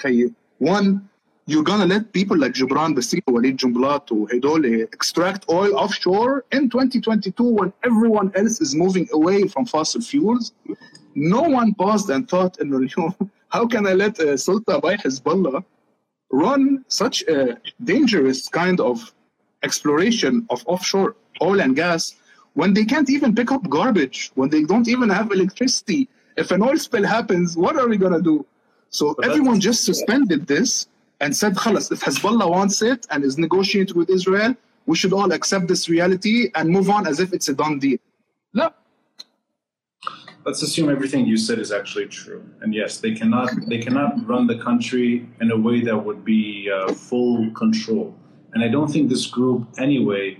Speaker 2: Khayy, one, you're gonna let people like Jibran, Basir, Walid Jumblatt, Hidole extract oil offshore in 2022 when everyone else is moving away from fossil fuels. No one paused and thought, "No, [LAUGHS] how can I let uh, Sulta buy Hezbollah?" Run such a dangerous kind of exploration of offshore oil and gas when they can't even pick up garbage, when they don't even have electricity. If an oil spill happens, what are we going to do? So but everyone just suspended this and said, Khalas, if Hezbollah wants it and is negotiating with Israel, we should all accept this reality and move on as if it's a done deal. No,
Speaker 1: let's assume everything you said is actually true. And yes, they cannot they cannot run the country in a way that would be uh, full control. And I don't think this group anyway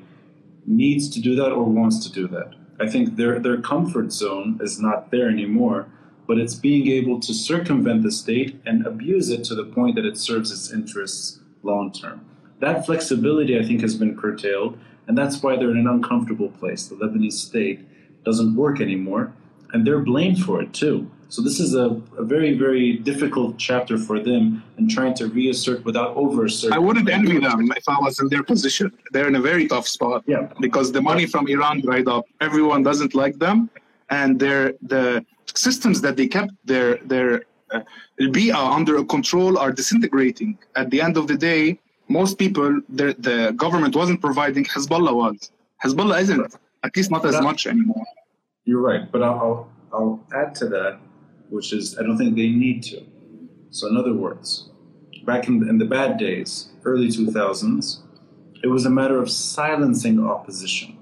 Speaker 1: needs to do that or wants to do that. I think their their comfort zone is not there anymore, but it's being able to circumvent the state and abuse it to the point that it serves its interests long term. That flexibility, I think, has been curtailed, and that's why they're in an uncomfortable place. The Lebanese state doesn't work anymore and they're blamed for it too. So this is a, a very, very difficult chapter for them in trying to reassert without overasserting. I
Speaker 2: wouldn't envy them if I was in their position. They're in a very tough spot.
Speaker 1: Yeah.
Speaker 2: Because the money from Iran dried up. Everyone doesn't like them, and their the systems that they kept their their uh, under control are disintegrating. At the end of the day, most people, the, the government wasn't providing, Hezbollah was. Hezbollah isn't, at least not as much anymore.
Speaker 1: You're right, but I'll, I'll, add to that, which is I don't think they need to. So, in other words, back in, in the bad days, early 2000s, it was a matter of silencing opposition.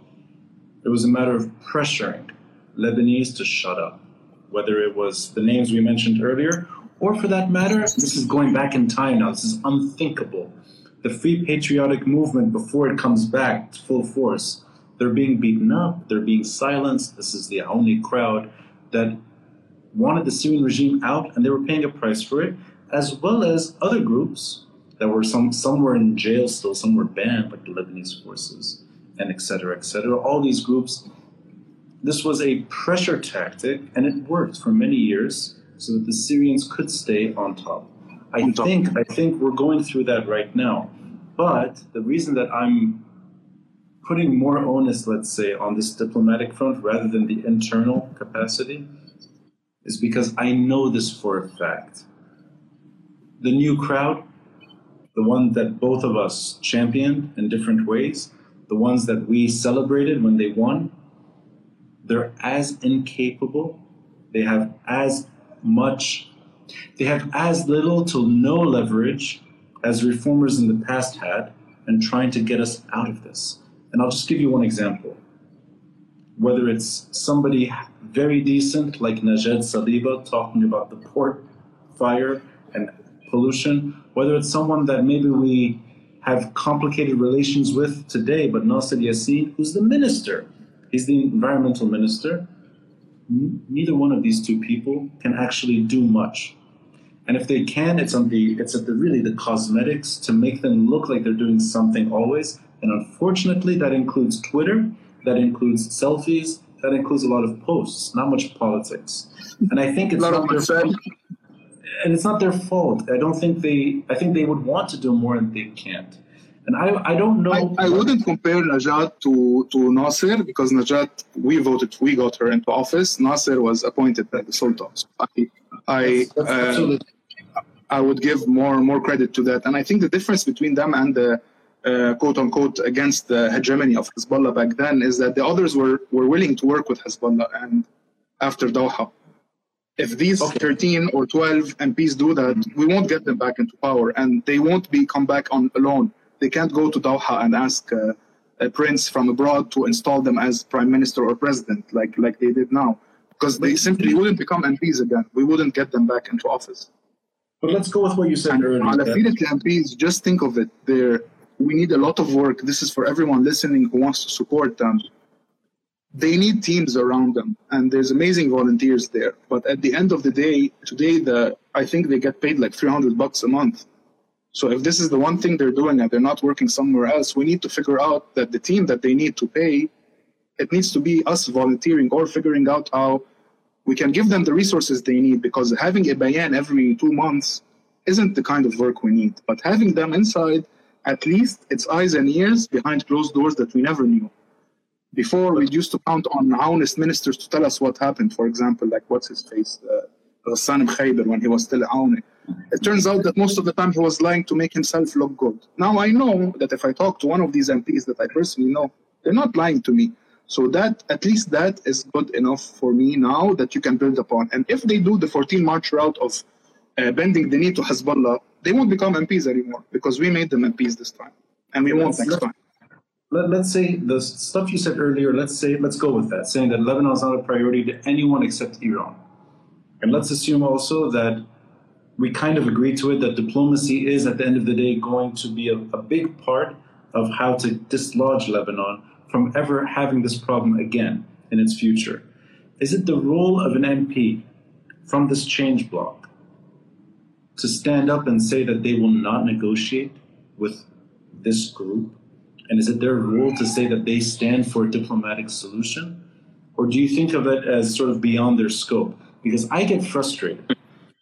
Speaker 1: It was a matter of pressuring Lebanese to shut up, whether it was the names we mentioned earlier, or for that matter, this is going back in time now, this is unthinkable. The Free Patriotic Movement, before it comes back to full force, they're being beaten up, they're being silenced. This is the only crowd that wanted the Syrian regime out, and they were paying a price for it, as well as other groups that were some some were in jail still, some were banned, like the Lebanese forces, and et cetera, et cetera. All these groups. This was a pressure tactic, and it worked for many years, so that the Syrians could stay on top. I think I think we're going through that right now, but the reason that I'm putting more onus, let's say, on this diplomatic front rather than the internal capacity is because I know this for a fact. The new crowd, the one that both of us championed in different ways, the ones that we celebrated when they won, they're as incapable, they have as much, they have as little to no leverage as reformers in the past had in trying to get us out of this. And I'll just give you one example. Whether it's somebody very decent like Najat Saliba talking about the port fire and pollution, whether it's someone that maybe we have complicated relations with today, but Nasser Yassin, who's the minister, he's the environmental minister. Neither one of these two people can actually do much. And if they can, it's on the it's at the really the cosmetics to make them look like they're doing something always, and unfortunately, that includes Twitter, that includes selfies, that includes a lot of posts, not much politics. And I think it's not their fault. And it's not their fault. I don't think they. I think they would want to do more and they can't. And I, I don't know.
Speaker 2: I, I wouldn't compare Najat to, to Nasser because Najat, we voted, we got her into office. Nasser was appointed by the Sultan. So I, I, that's, that's uh, I would give more more credit to that. And I think the difference between them and the uh, quote unquote against the hegemony of Hezbollah back then is that the others were, were willing to work with Hezbollah and after Doha. If these okay. 13 or 12 MPs do that, mm-hmm. we won't get them back into power and they won't be come back on alone. They can't go to Doha and ask uh, a prince from abroad to install them as prime minister or president like, like they did now because they simply wouldn't become MPs again. We wouldn't get them back into office.
Speaker 1: But let's go with what you said and earlier.
Speaker 2: MPs, just think of it. They're we need a lot of work. This is for everyone listening who wants to support them. They need teams around them, and there's amazing volunteers there. But at the end of the day, today, the I think they get paid like 300 bucks a month. So if this is the one thing they're doing and they're not working somewhere else, we need to figure out that the team that they need to pay, it needs to be us volunteering or figuring out how we can give them the resources they need because having a bayan every two months isn't the kind of work we need. But having them inside at least it's eyes and ears behind closed doors that we never knew. Before, we used to count on honest ministers to tell us what happened. For example, like what's his face, uh, Khayber when he was still Aouni. It turns out that most of the time he was lying to make himself look good. Now I know that if I talk to one of these MPs that I personally know, they're not lying to me. So that at least that is good enough for me now that you can build upon. And if they do the 14 March route of uh, bending the knee to Hezbollah, they won't become MPs anymore because we made them MPs this time, and we won't next time.
Speaker 1: Let, let's say the stuff you said earlier. Let's say let's go with that, saying that Lebanon is not a priority to anyone except Iran, and let's assume also that we kind of agree to it that diplomacy is at the end of the day going to be a, a big part of how to dislodge Lebanon from ever having this problem again in its future. Is it the role of an MP from this change bloc to stand up and say that they will not negotiate with this group? And is it their role to say that they stand for a diplomatic solution? Or do you think of it as sort of beyond their scope? Because I get frustrated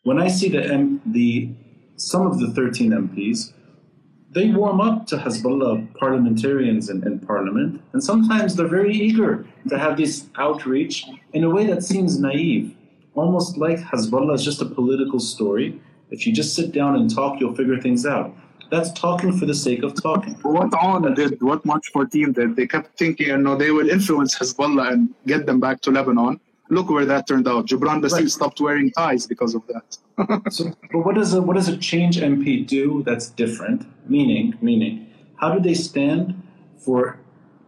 Speaker 1: when I see the, M- the some of the 13 MPs, they warm up to Hezbollah parliamentarians in, in parliament, and sometimes they're very eager to have this outreach in a way that seems naive, almost like Hezbollah is just a political story if you just sit down and talk, you'll figure things out. That's talking for the sake of talking.
Speaker 2: What Aoun did, what March 14 did, they kept thinking, you know, they will influence Hezbollah and get them back to Lebanon. Look where that turned out. Gibran Bassil right. stopped wearing ties because of that. [LAUGHS]
Speaker 1: so, but what does a what does a change MP do that's different? Meaning, meaning, how do they stand for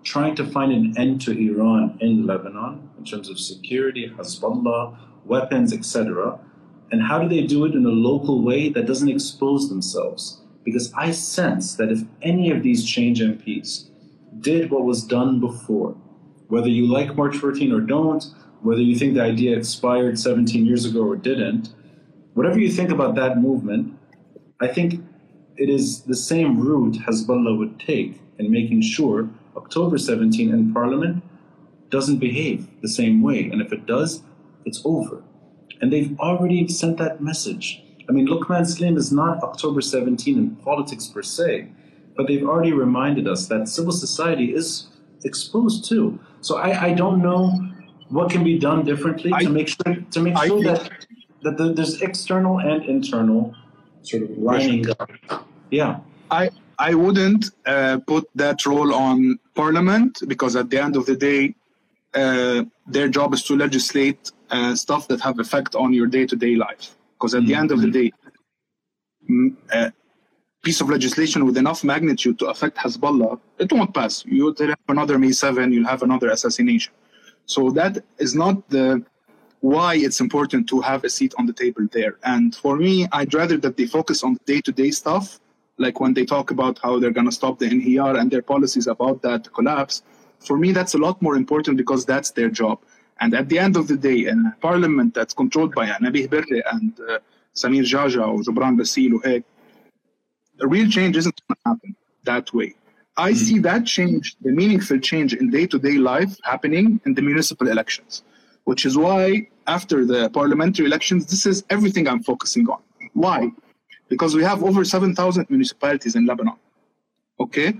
Speaker 1: trying to find an end to Iran in Lebanon in terms of security, Hezbollah, weapons, etc. And how do they do it in a local way that doesn't expose themselves? Because I sense that if any of these change MPs did what was done before, whether you like March 14 or don't, whether you think the idea expired 17 years ago or didn't, whatever you think about that movement, I think it is the same route Hezbollah would take in making sure October 17 in Parliament doesn't behave the same way. And if it does, it's over. And they've already sent that message. I mean, Luqman Saleem is not October 17 in politics per se, but they've already reminded us that civil society is exposed too. So I, I don't know what can be done differently I, to make sure to make sure that that the, there's external and internal sort of lining up. Yeah.
Speaker 2: I I wouldn't uh, put that role on Parliament because at the end of the day, uh, their job is to legislate uh, stuff that have effect on your day-to-day life. Because at mm-hmm. the end of the day, a piece of legislation with enough magnitude to affect Hezbollah, it won't pass. You'll have another May 7, you'll have another assassination. So that is not the why it's important to have a seat on the table there. And for me, I'd rather that they focus on the day-to-day stuff, like when they talk about how they're going to stop the NHR and their policies about that collapse for me, that's a lot more important because that's their job. And at the end of the day, in a parliament that's controlled by Nabih Berri and uh, Samir Geagea or Gibran Bassil or the real change isn't going to happen that way. I mm-hmm. see that change, the meaningful change in day to day life happening in the municipal elections, which is why after the parliamentary elections, this is everything I'm focusing on. Why? Because we have over 7,000 municipalities in Lebanon. Okay?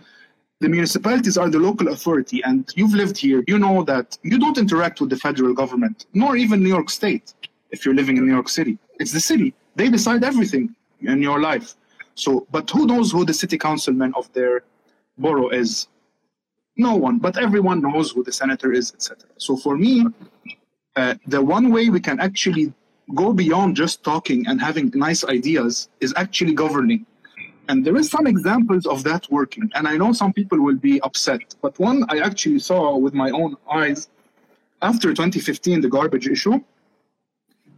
Speaker 2: The municipalities are the local authority, and you've lived here, you know that you don't interact with the federal government, nor even New York State if you're living in New York City. It's the city. They decide everything in your life. So, but who knows who the city councilman of their borough is? No one, but everyone knows who the senator is, etc. So for me, uh, the one way we can actually go beyond just talking and having nice ideas is actually governing and there is some examples of that working. And I know some people will be upset, but one I actually saw with my own eyes after 2015, the garbage issue,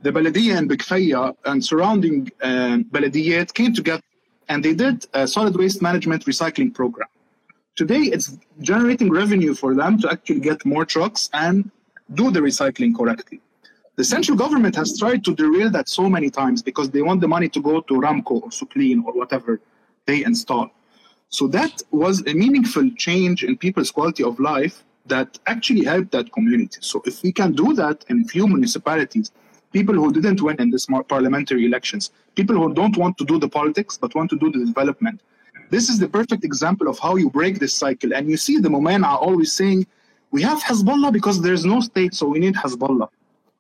Speaker 2: the Baladiyya and Bikfaya and surrounding uh, Baladiyat came together and they did a solid waste management recycling program. Today, it's generating revenue for them to actually get more trucks and do the recycling correctly. The central government has tried to derail that so many times because they want the money to go to Ramco or Sukleen or whatever they install. So that was a meaningful change in people's quality of life that actually helped that community. So if we can do that in few municipalities, people who didn't win in this parliamentary elections, people who don't want to do the politics but want to do the development, this is the perfect example of how you break this cycle. And you see the Momena are always saying, we have Hezbollah because there's no state, so we need Hezbollah.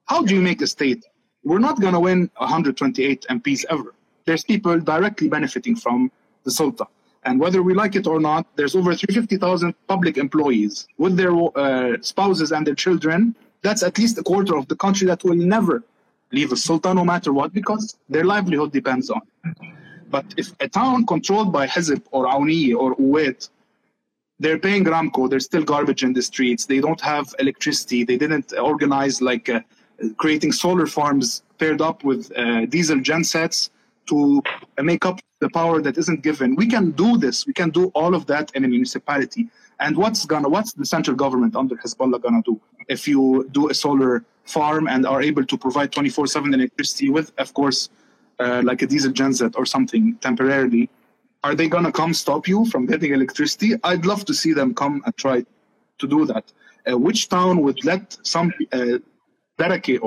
Speaker 2: How do you make a state? We're not going to win 128 MPs ever. There's people directly benefiting from the Sultan. And whether we like it or not, there's over 350,000 public employees with their uh, spouses and their children. That's at least a quarter of the country that will never leave the Sultan no matter what because their livelihood depends on it. But if a town controlled by Hizb or Awniyya or Uwait, they're paying Ramco, there's still garbage in the streets, they don't have electricity, they didn't organize like uh, creating solar farms paired up with uh, diesel gensets to make up the power that isn't given. We can do this. We can do all of that in a municipality. And what's gonna what's the central government under Hezbollah gonna do if you do a solar farm and are able to provide 24/7 electricity with, of course, uh, like a diesel genset or something temporarily? Are they gonna come stop you from getting electricity? I'd love to see them come and try to do that. Uh, which town would let some uh,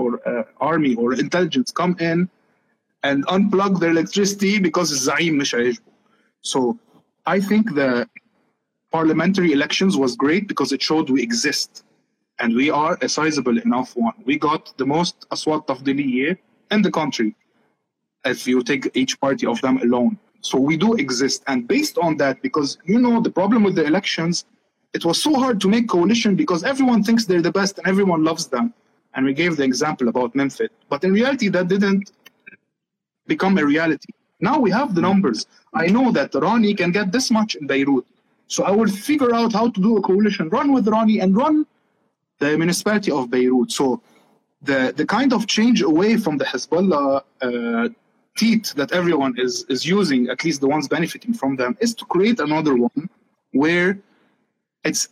Speaker 2: or uh, army or intelligence come in and unplug their electricity because Zaim مش So I think the parliamentary elections was great because it showed we exist and we are a sizable enough one. We got the most aswat tafdiliye in the country if you take each party of them alone. So we do exist. And based on that, because you know the problem with the elections, it was so hard to make coalition because everyone thinks they're the best and everyone loves them. And we gave the example about Memphis. But in reality, that didn't become a reality. Now we have the numbers. I know that Rani can get this much in Beirut. So I will figure out how to do a coalition, run with Rani and run the municipality of Beirut. So the, the kind of change away from the Hezbollah uh, teeth that everyone is, is using, at least the ones benefiting from them, is to create another one where it's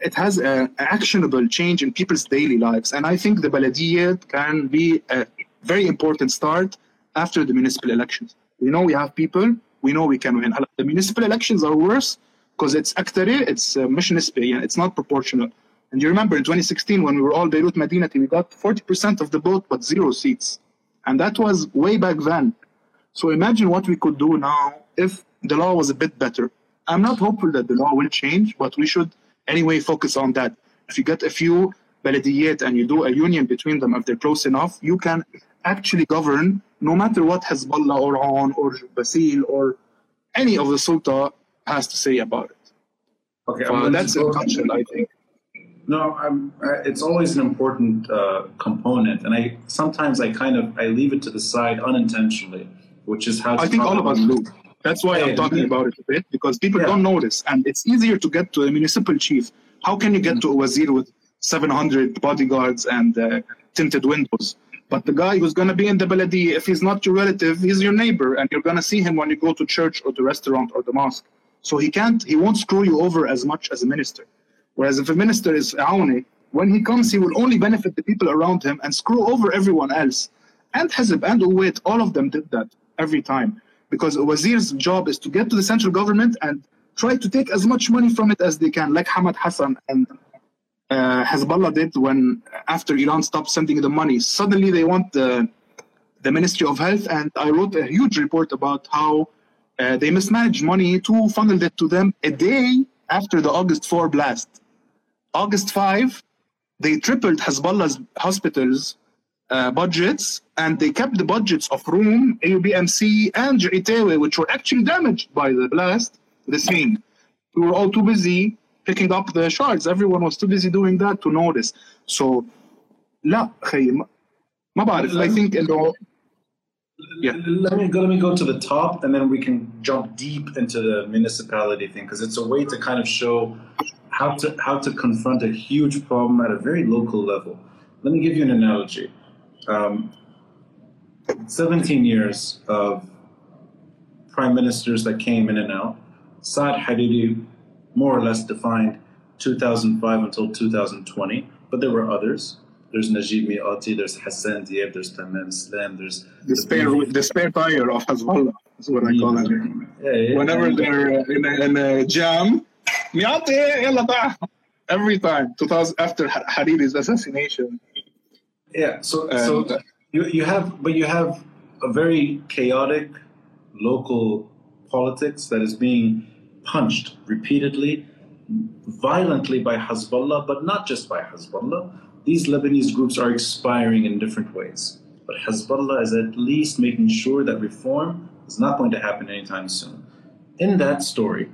Speaker 2: it has an actionable change in people's daily lives. And I think the Baladiyat can be a very important start after the municipal elections. We know we have people, we know we can win. The municipal elections are worse because it's أكثرية, it's uh, it's not proportional. And you remember in 2016 when we were all Beirut Madinati, we got 40% of the vote but zero seats. And that was way back then. So imagine what we could do now if the law was a bit better. I'm not hopeful that the law will change, but we should anyway focus on that. If you get a few belediyat and you do a union between them, if they're close enough, you can actually govern no matter what Hezbollah or Aoun or Bassil or any of the Sulta has to say about it. Okay, uh, that's a I think.
Speaker 1: No, I'm, it's always an important uh, component, and I sometimes I kind of I leave it to the side unintentionally, which is how.
Speaker 2: I think all of us do. That's why yeah, I'm talking yeah. about it a bit because people yeah. don't notice, and it's easier to get to a municipal chief. How can you get to a wazir with 700 bodyguards and uh, tinted windows? But the guy who's going to be in the baladi, if he's not your relative, he's your neighbor, and you're going to see him when you go to church or the restaurant or the mosque. So he can't, he won't screw you over as much as a minister. Whereas if a minister is aouni, when he comes, he will only benefit the people around him and screw over everyone else. And Hizb and Uwait, all of them did that every time. Because a wazir's job is to get to the central government and try to take as much money from it as they can, like Hamad Hassan and uh, Hezbollah did when after Iran stopped sending the money. Suddenly they want the the Ministry of Health, and I wrote a huge report about how uh, they mismanaged money to funnel it to them a day after the August 4 blast. August 5, they tripled Hezbollah's hospitals uh, budgets and they kept the budgets of Roum, AUBMC, and Geitawi, which were actually damaged by the blast, the same. We were all too busy picking up the shards. Everyone was too busy doing that to notice. So, لا خي ما بعرف I think انه
Speaker 1: yeah. Let me go. Let me go to the top, and then we can jump deep into the municipality thing because it's a way to kind of show how to how to confront a huge problem at a very local level. Let me give you an analogy. Um, 17 years of prime ministers that came in and out. Saad Hariri more or less defined 2005 until 2020, but there were others. There's Najib Mikati, there's Hassan Diab, there's Tammam Salam, there's
Speaker 2: the spare the spare tire of Hezbollah. That's what I call it. Mm. Yeah, yeah, Whenever they're in a, in a jam, Mikati, every time. 2000 after Hariri's assassination.
Speaker 1: Yeah. So and, so you you have but you have a very chaotic local politics that is being punched repeatedly, violently by Hezbollah, but not just by Hezbollah these Lebanese groups are expiring in different ways. But Hezbollah is at least making sure that reform is not going to happen anytime soon. In that story,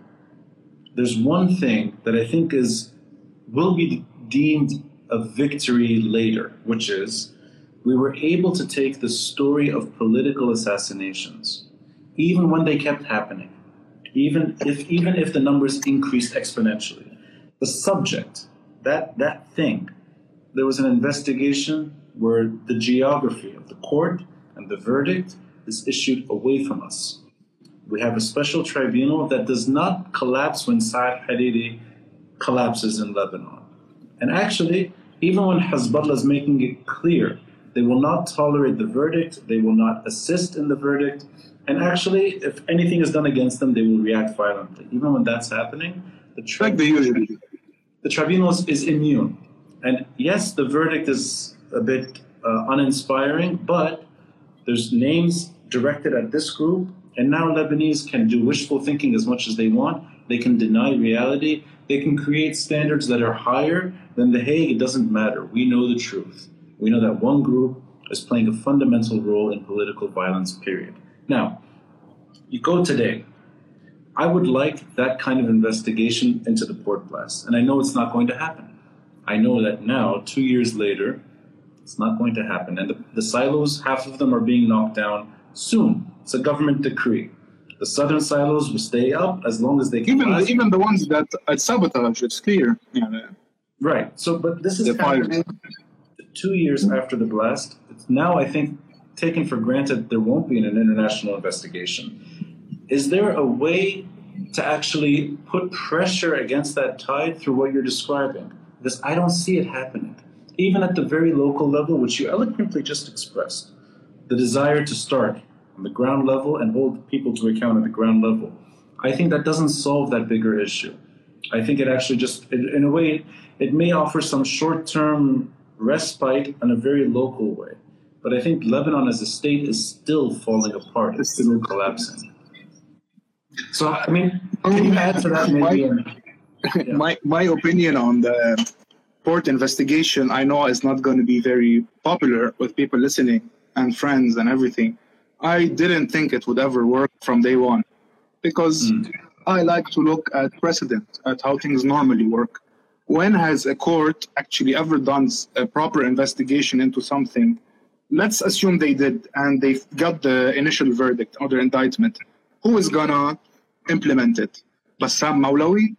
Speaker 1: there's one thing that I think is will be deemed a victory later, which is we were able to take the story of political assassinations, even when they kept happening, even if even if the numbers increased exponentially. The subject, that that thing, there was an investigation where the geography of the court and the verdict is issued away from us. We have a special tribunal that does not collapse when Saad Hariri collapses in Lebanon. And actually, even when Hezbollah is making it clear they will not tolerate the verdict, they will not assist in the verdict, and actually, if anything is done against them, they will react violently. Even when that's happening, the, tri- the tribunal is immune. And yes, the verdict is a bit uh, uninspiring, but there's names directed at this group, and now Lebanese can do wishful thinking as much as they want. They can deny reality. They can create standards that are higher than The Hague. It doesn't matter. We know the truth. We know that one group is playing a fundamental role in political violence, period. Now, You go today. I would like that kind of investigation into the port blast, and I know it's not going to happen. I know that now, two years later, it's not going to happen. And the, the silos, half of them are being knocked down soon. It's a government decree. The southern silos will stay up as long as they can.
Speaker 2: Even
Speaker 1: last.
Speaker 2: even the ones that at sabotage, it's clear. Yeah,
Speaker 1: Right. So, but this is
Speaker 2: The
Speaker 1: happening two years after the blast. It's now, I think, taken for granted there won't be an international investigation. Is there a way to actually put pressure against that tide through what you're describing? Because I don't see it happening. Even at the very local level, which you eloquently just expressed, the desire to start on the ground level and hold people to account at the ground level. I think that doesn't solve that bigger issue. I think it actually just, in a way, it may offer some short term respite in a very local way. But I think Lebanon as a state is still falling apart, it's still collapsing. So, I mean, can you add to that maybe? Yeah.
Speaker 2: my my opinion on the port investigation, I know is not going to be very popular with people listening and friends and everything. I didn't think it would ever work from day one because
Speaker 1: Mm.
Speaker 2: I like to look at precedent, at how things normally work. When has a court actually ever done a proper investigation into something? let's assume they did and they got the initial verdict or the indictment. Who is gonna implement it? Bassam Mawlawi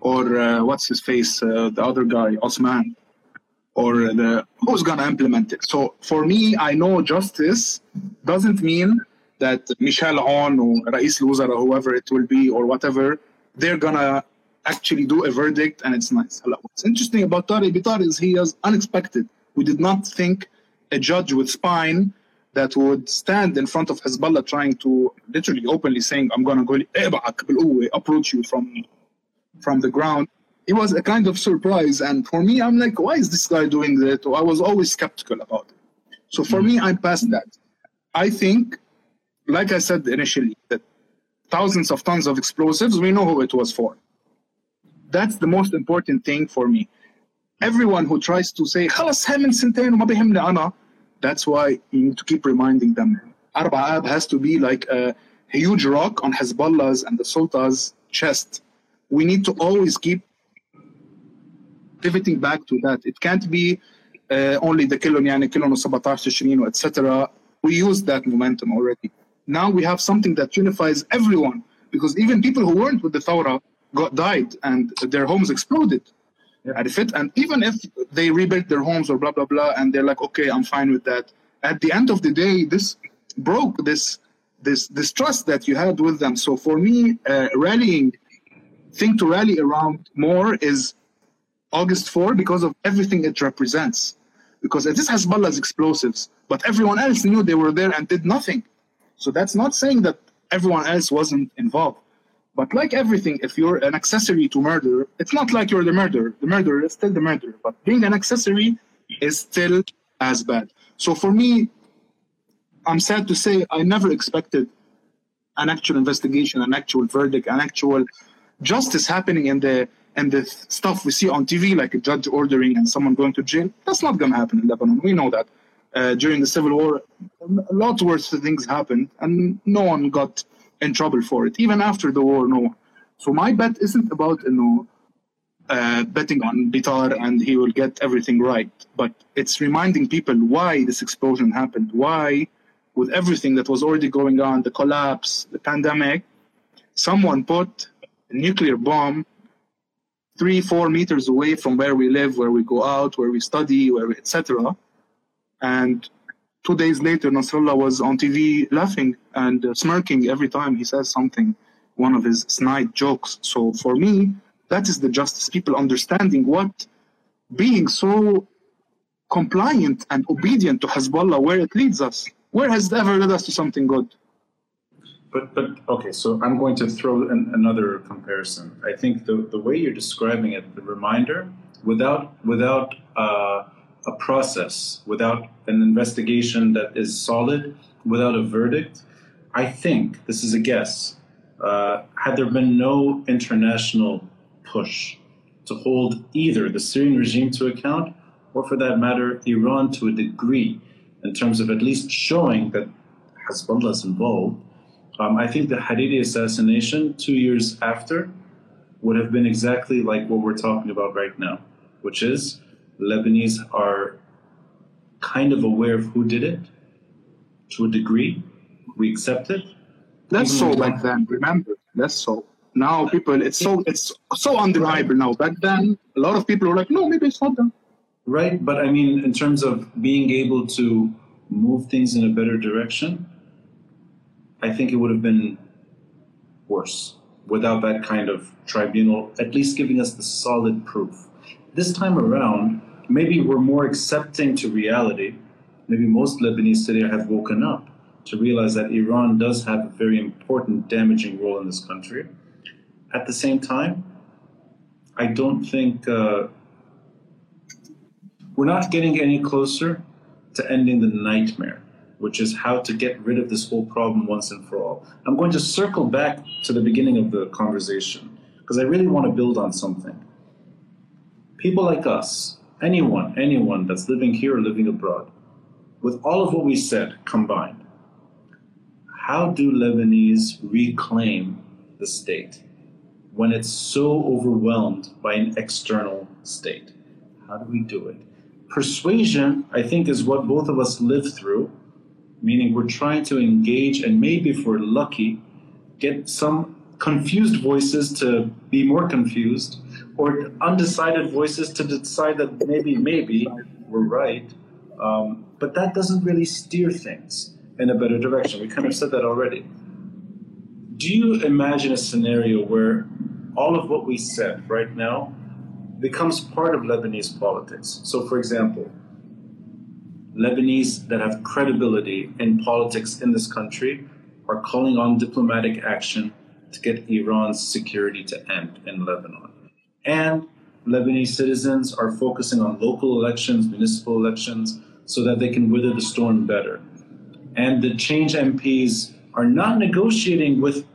Speaker 2: or uh, what's his face, uh, the other guy, Osman? Or the who's gonna implement it? So for me, I know justice doesn't mean that Michel Aoun or Rais Luzar or whoever it will be or whatever, they're gonna actually do a verdict and it's nice. What's interesting about Tariq Bitar is he is unexpected. We did not think a judge with spine that would stand in front of Hezbollah trying to literally openly saying, I'm going to go eh, approach you from, from the ground. It was a kind of surprise. And for me, I'm like, why is this guy doing that? I was always skeptical about it. So for mm-hmm. me, I'm past that. I think, like I said initially, that thousands of tons of explosives, we know who it was for. That's the most important thing for me Everyone who tries to say, خلص هي من سنتين وما بيهمني أنا, that's why you need to keep reminding them. Arba Ab has to be like a huge rock on Hezbollah's and the Sulta's chest. We need to always keep pivoting back to that. It can't be uh, only the كلهم يعني كلهم 17 تشرين etc. We used that momentum already. Now we have something that unifies everyone because even people who weren't with the Thawra got died and their homes exploded.
Speaker 1: At
Speaker 2: fit, and even if they rebuilt their homes or blah blah blah, and they're like, okay, I'm fine with that. At the end of the day, this broke this this this trust that you had with them. So for me, uh, rallying thing to rally around more is August 4 because of everything it represents. Because it is Hezbollah's explosives, but everyone else knew they were there and did nothing. So that's not saying that everyone else wasn't involved. But like everything, if you're an accessory to murder, it's not like you're the murderer. The murderer is still the murderer. But being an accessory is still as bad. So for me, I'm sad to say I never expected an actual investigation, an actual verdict, an actual justice happening in the and the stuff we see on TV, like a judge ordering and someone going to jail. That's not going to happen in Lebanon. We know that. Uh, during the civil war, a lot worse things happened, and no one got in trouble for it. Even after the war, no. So my bet isn't about you know uh, betting on Bitar and he will get everything right, but it's reminding people why this explosion happened, why, with everything that was already going on, the collapse, the pandemic, someone put a nuclear bomb three, four meters away from where we live, where we go out, where we study, where etc. And two days later, Nasrallah was on TV laughing and uh, smirking every time he says something, one of his snide jokes. So for me, that is the justice. People understanding what being so compliant and obedient to Hezbollah, where it leads us. Where has it ever led us to something good?
Speaker 1: But but okay, so I'm going to throw an, another comparison. I think the the way you're describing it, the reminder, without without uh, a process, without an investigation that is solid, without a verdict, I think this is a guess. Uh, had there been no international push to hold either the Syrian regime to account, or for that matter, Iran to a degree, in terms of at least showing that Hezbollah is involved, Um, I think the Hariri assassination two years after would have been exactly like what we're talking about right now, which is Lebanese are kind of aware of who did it to a degree. We accept it.
Speaker 2: Less
Speaker 1: Even
Speaker 2: so back then. Remember, less so. Now people, it's so it's so undeniable now. Back then, a lot of people were like, no, maybe it's not them.
Speaker 1: Right, but I mean, in terms of being able to move things in a better direction, I think it would have been worse without that kind of tribunal, at least giving us the solid proof. This time around, maybe we're more accepting to reality. Maybe most Lebanese today have woken up to realize that Iran does have a very important, damaging role in this country. At the same time, I don't think. Uh, we're not getting any closer to ending the nightmare, which is how to get rid of this whole problem once and for all. I'm going to circle back to the beginning of the conversation because I really want to build on something. People like us, anyone, anyone that's living here or living abroad, with all of what we said combined, how do Lebanese reclaim the state when it's so overwhelmed by an external state? How do we do it? Persuasion, I think, is what both of us live through, meaning we're trying to engage and maybe if we're lucky, get some confused voices to be more confused or undecided voices to decide that maybe, maybe we're right. Um, but that doesn't really steer things in a better direction. We kind of said that already. Do you imagine a scenario where all of what we said right now becomes part of Lebanese politics. So, for example, Lebanese that have credibility in politics in this country are calling on diplomatic action to get Iran's security to end in Lebanon. And Lebanese citizens are focusing on local elections, municipal elections, so that they can weather the storm better. And the change MPs are not negotiating with,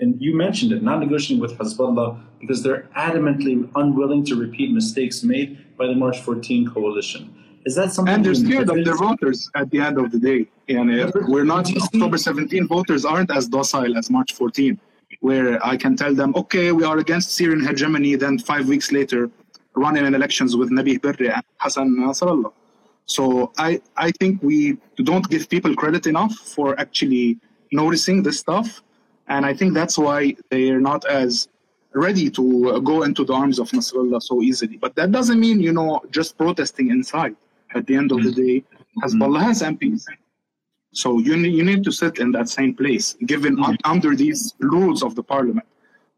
Speaker 1: and you mentioned it, not negotiating with Hezbollah because they're adamantly unwilling to repeat mistakes made by the March 14 coalition. Is that something?
Speaker 2: And they're scared of their voters at the end of the day. And uh, we're not,
Speaker 1: Do you see-
Speaker 2: October 17 voters aren't as docile as March 14, where I can tell them, okay, we are against Syrian hegemony, then five weeks later, running in elections with Nabih Berri and Hassan Nasrallah. So I, I think we don't give people credit enough for actually noticing this stuff. And I think that's why they're not as ready to go into the arms of Nasrallah so easily. But that doesn't mean, you know, just protesting inside. At the end of the mm-hmm. day, Hezbollah has MPs. So you need, you need to sit in that same place, given un- under these rules of the parliament.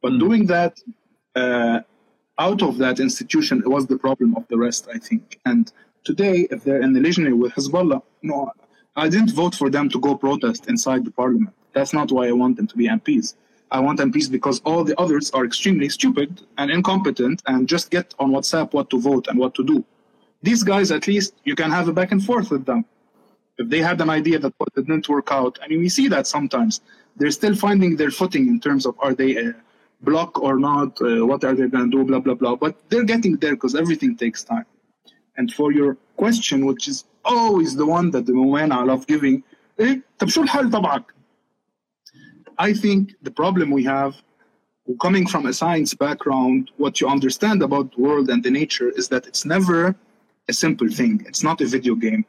Speaker 2: But
Speaker 1: Mm.
Speaker 2: doing that uh, out of that institution was the problem of the rest, I think. And today, if they're in the legionary with Hezbollah, no, I didn't vote for them to go protest inside the parliament. That's not why I want them to be MPs. I want MPs because all the others are extremely stupid and incompetent and just get on WhatsApp what to vote and what to do. These guys, at least, you can have a back and forth with them. If they had an idea that what didn't work out, I mean, we see that sometimes. They're still finding their footing in terms of are they a block or not, uh, what are they going to do, blah, blah, blah. But they're getting there because everything takes time. And for your question, which is always the one that the women I love giving, إيه طب شو الحل تبعك؟ I think the problem we have, coming from a science background, what you understand about the world and the nature is that it's never a simple thing. It's not a video game.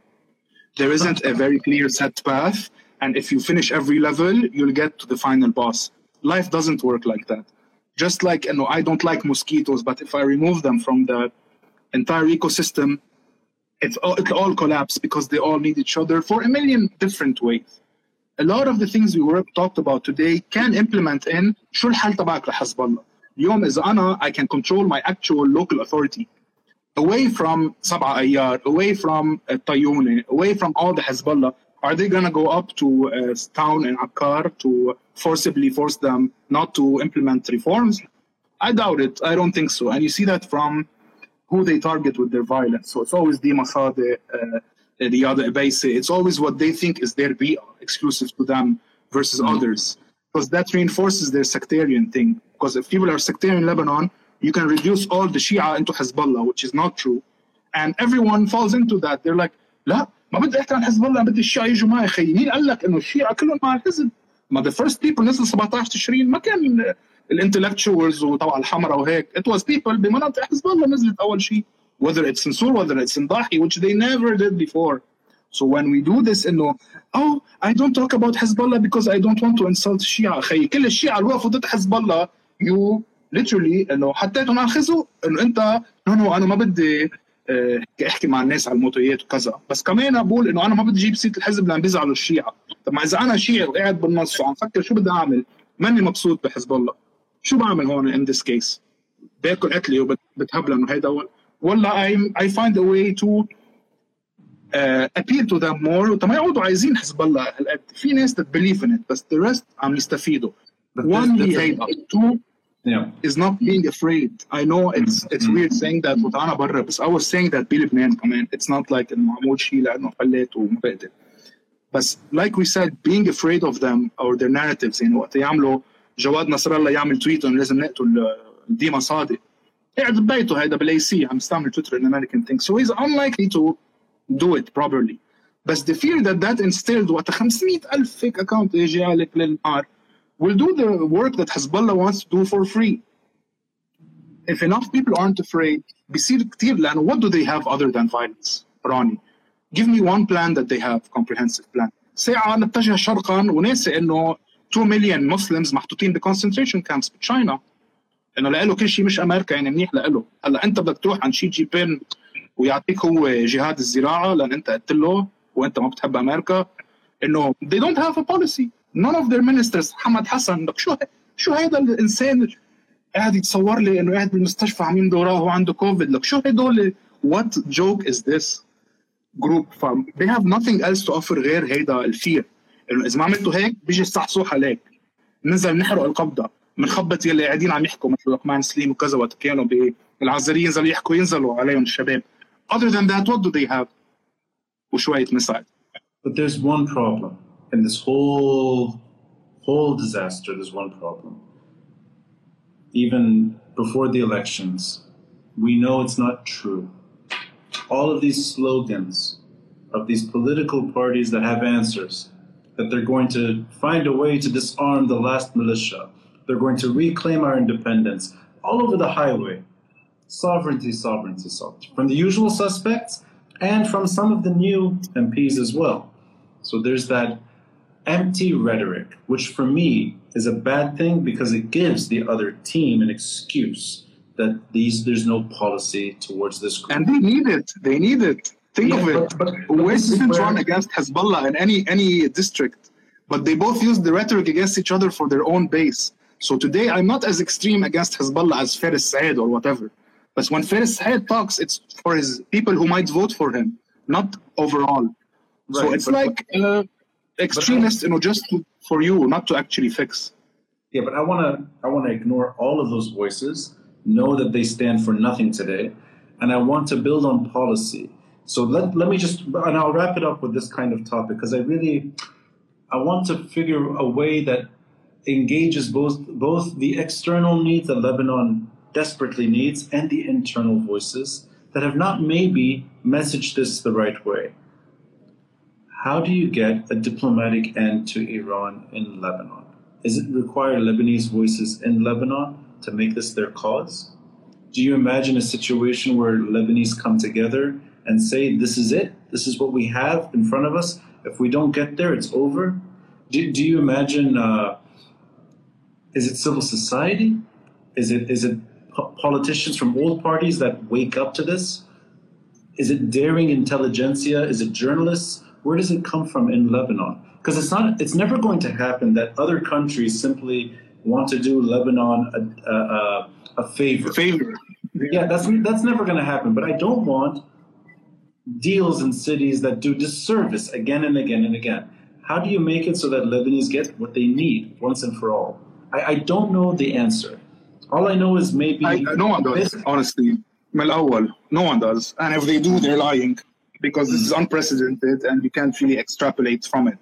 Speaker 2: There isn't a very clear set path, and if you finish every level, you'll get to the final boss. Life doesn't work like that. Just like you know, I don't like mosquitoes, but if I remove them from the entire ecosystem, it's all, it'll all collapse because they all need each other for a million different ways. A lot of the things we were talked about today can implement in شو الحل تبعك لحزب الله. اليوم إذا أنا I can control my actual local authority away from Sab'a Ayyar, away from uh, Tayouni, away from all the Hezbollah, are they going to go up to a town in Akkar to forcibly force them not to implement reforms? I doubt it. I don't think so. And you see that from who they target with their violence. So it's always the Sadeh, uh, other Abaisi. It's always what they think is their be exclusive to them versus others. Because that reinforces their sectarian thing. Because if people are sectarian in Lebanon, you can reduce all the Shia into Hezbollah, which is not true. And everyone falls into that. They're like, لا ما بدي احكي عن حزب الله بدي الشيعة يجوا معي خيي مين قال لك انه الشيعة كلهم مع الحزب ما the first people نزل 17 تشرين ما كان الانتلكتشوالز وطبعا الحمراء وهيك it was people بمناطق حزب الله نزلت اول شيء whether it's in Sur whether it's in Dahi which they never did before so when we do this انه oh I don't talk about حزب الله because I don't want to insult الشيعة اخي كل الشيعة اللي وقفوا ضد حزب الله you literally إنه حطيتهم على الخزو إنه أنت نو نو أنا ما بدي آه، أحكي مع الناس على الموتويات وكذا. بس كمان بقول إنه أنا ما بدي أجيب سيرة الحزب لأن بيزعلوا الشيعة. طب ما إذا أنا شيعي وقاعد بالنص وعم فكر شو بدي أعمل؟ ماني مبسوط بحزب الله. شو بعمل هون in this case باكل اكلي وبتهبل إنه هيدا ولا I find a way to uh, appeal to them more. طب ما يقعدوا عايزين حزب الله هالقد. في ناس in it بس the rest عم يستفيدوا. هي هيدا.
Speaker 1: Yeah.
Speaker 2: is not being afraid I know it's it's weird saying that وطلعنا برا بس I was saying that بلبنان كمان it's not like انه معمول شيء لانه فلات وما بقدر بس like we said being afraid of them or their narratives يعني وقت يعملوا جواد نصر الله يعمل تويت انه لازم نقتل ديما صادق قاعد ببيته هيدا بالاي سي عم يستعمل تويتر an American thing so he's unlikely to do it properly بس the fear that that instilled وقت 500 ألف فيك اكونت يجي عليك للنهار will do the work that Hezbollah wants to do for free if enough people aren't afraid بيصير كتير لانه what do they have other than violence راني give me one plan that they have comprehensive plan ساعة نتجه شرقا وناسي انه 2 million Muslims محطوطين ب concentration camps بتشاينا انه لإله كل شيء مش امريكا يعني منيح لإله هلا انت بدك تروح عند شي جي بين ويعطيك هو جهاد الزراعه لان انت قلت له وانت ما بتحب امريكا انه they don't have a policy None of their ministers محمد حسن شو شو هيدا الإنسان قاعد يتصور لي إنه قاعد بالمستشفى عم يمدوراه وهو عنده كوفيد لك شو هدول what joke is this group ف they have nothing else to offer غير هيدا الفير. إنه إذا ما عملتوا هيك بيجي الصحصوح عليك ننزل نحرق القبضة بنخبط يلي قاعدين عم يحكوا مثل لقمان سليم وكذا وقت كانوا بالعزريه ينزلوا يحكوا ينزلوا عليهم الشباب. Other than that what do they have وشوية مساعد
Speaker 1: But there's one problem. In this whole whole disaster. There's one problem. Even before the elections, we know it's not true. All of these slogans of these political parties that have answers, that they're going to find a way to disarm the last militia, they're going to reclaim our independence all over the highway. Sovereignty, sovereignty, sovereignty. From the usual suspects and from some of the new MPs as well. So there's that empty rhetoric, which for me is a bad thing because it gives the other team an excuse that these there's no policy towards this group.
Speaker 2: and they need it they need it think
Speaker 1: Yeah,
Speaker 2: of it
Speaker 1: but- but- but
Speaker 2: West
Speaker 1: this is
Speaker 2: didn't run against Hezbollah in any any district, but they both use the rhetoric against each other for their own base. So today, I'm not as extreme against Hezbollah as Fares Souaid or whatever. But when Fares Souaid talks, it's for his people who might vote for him, not overall. so it's
Speaker 1: but-
Speaker 2: like uh, extremist, you know, just to, for you, not to actually fix.
Speaker 1: Yeah, but I want to I want to ignore all of those voices, know that they stand for nothing today, and I want to build on policy. So let, let me just and I'll wrap it up with this kind of topic because I really I want to figure a way that engages both both the external needs that Lebanon desperately needs and the internal voices that have not maybe messaged this the right way. How do you get a diplomatic end to Iran in Lebanon? Is it require Lebanese voices in Lebanon to make this their cause? Do you imagine a situation where Lebanese come together and say, This is it, this is what we have in front of us? If we don't get there, it's over? Do, do you imagine, uh, is it civil society? Is it, is it po- politicians from all parties that wake up to this? Is it daring intelligentsia? Is it journalists? where does it come from in Lebanon? Because it's not, it's never going to happen that other countries simply want to do Lebanon a, a, a favor. A favor. Yeah, that's that's never going to happen. But I don't want deals in cities that do disservice again and again and again. How do you make it so that Lebanese get what they need once and for all? I, I don't know the answer. All I know is maybe
Speaker 2: I, no one does. Honestly, no one does. And if they do, they're lying because this is unprecedented and you can't really extrapolate from it.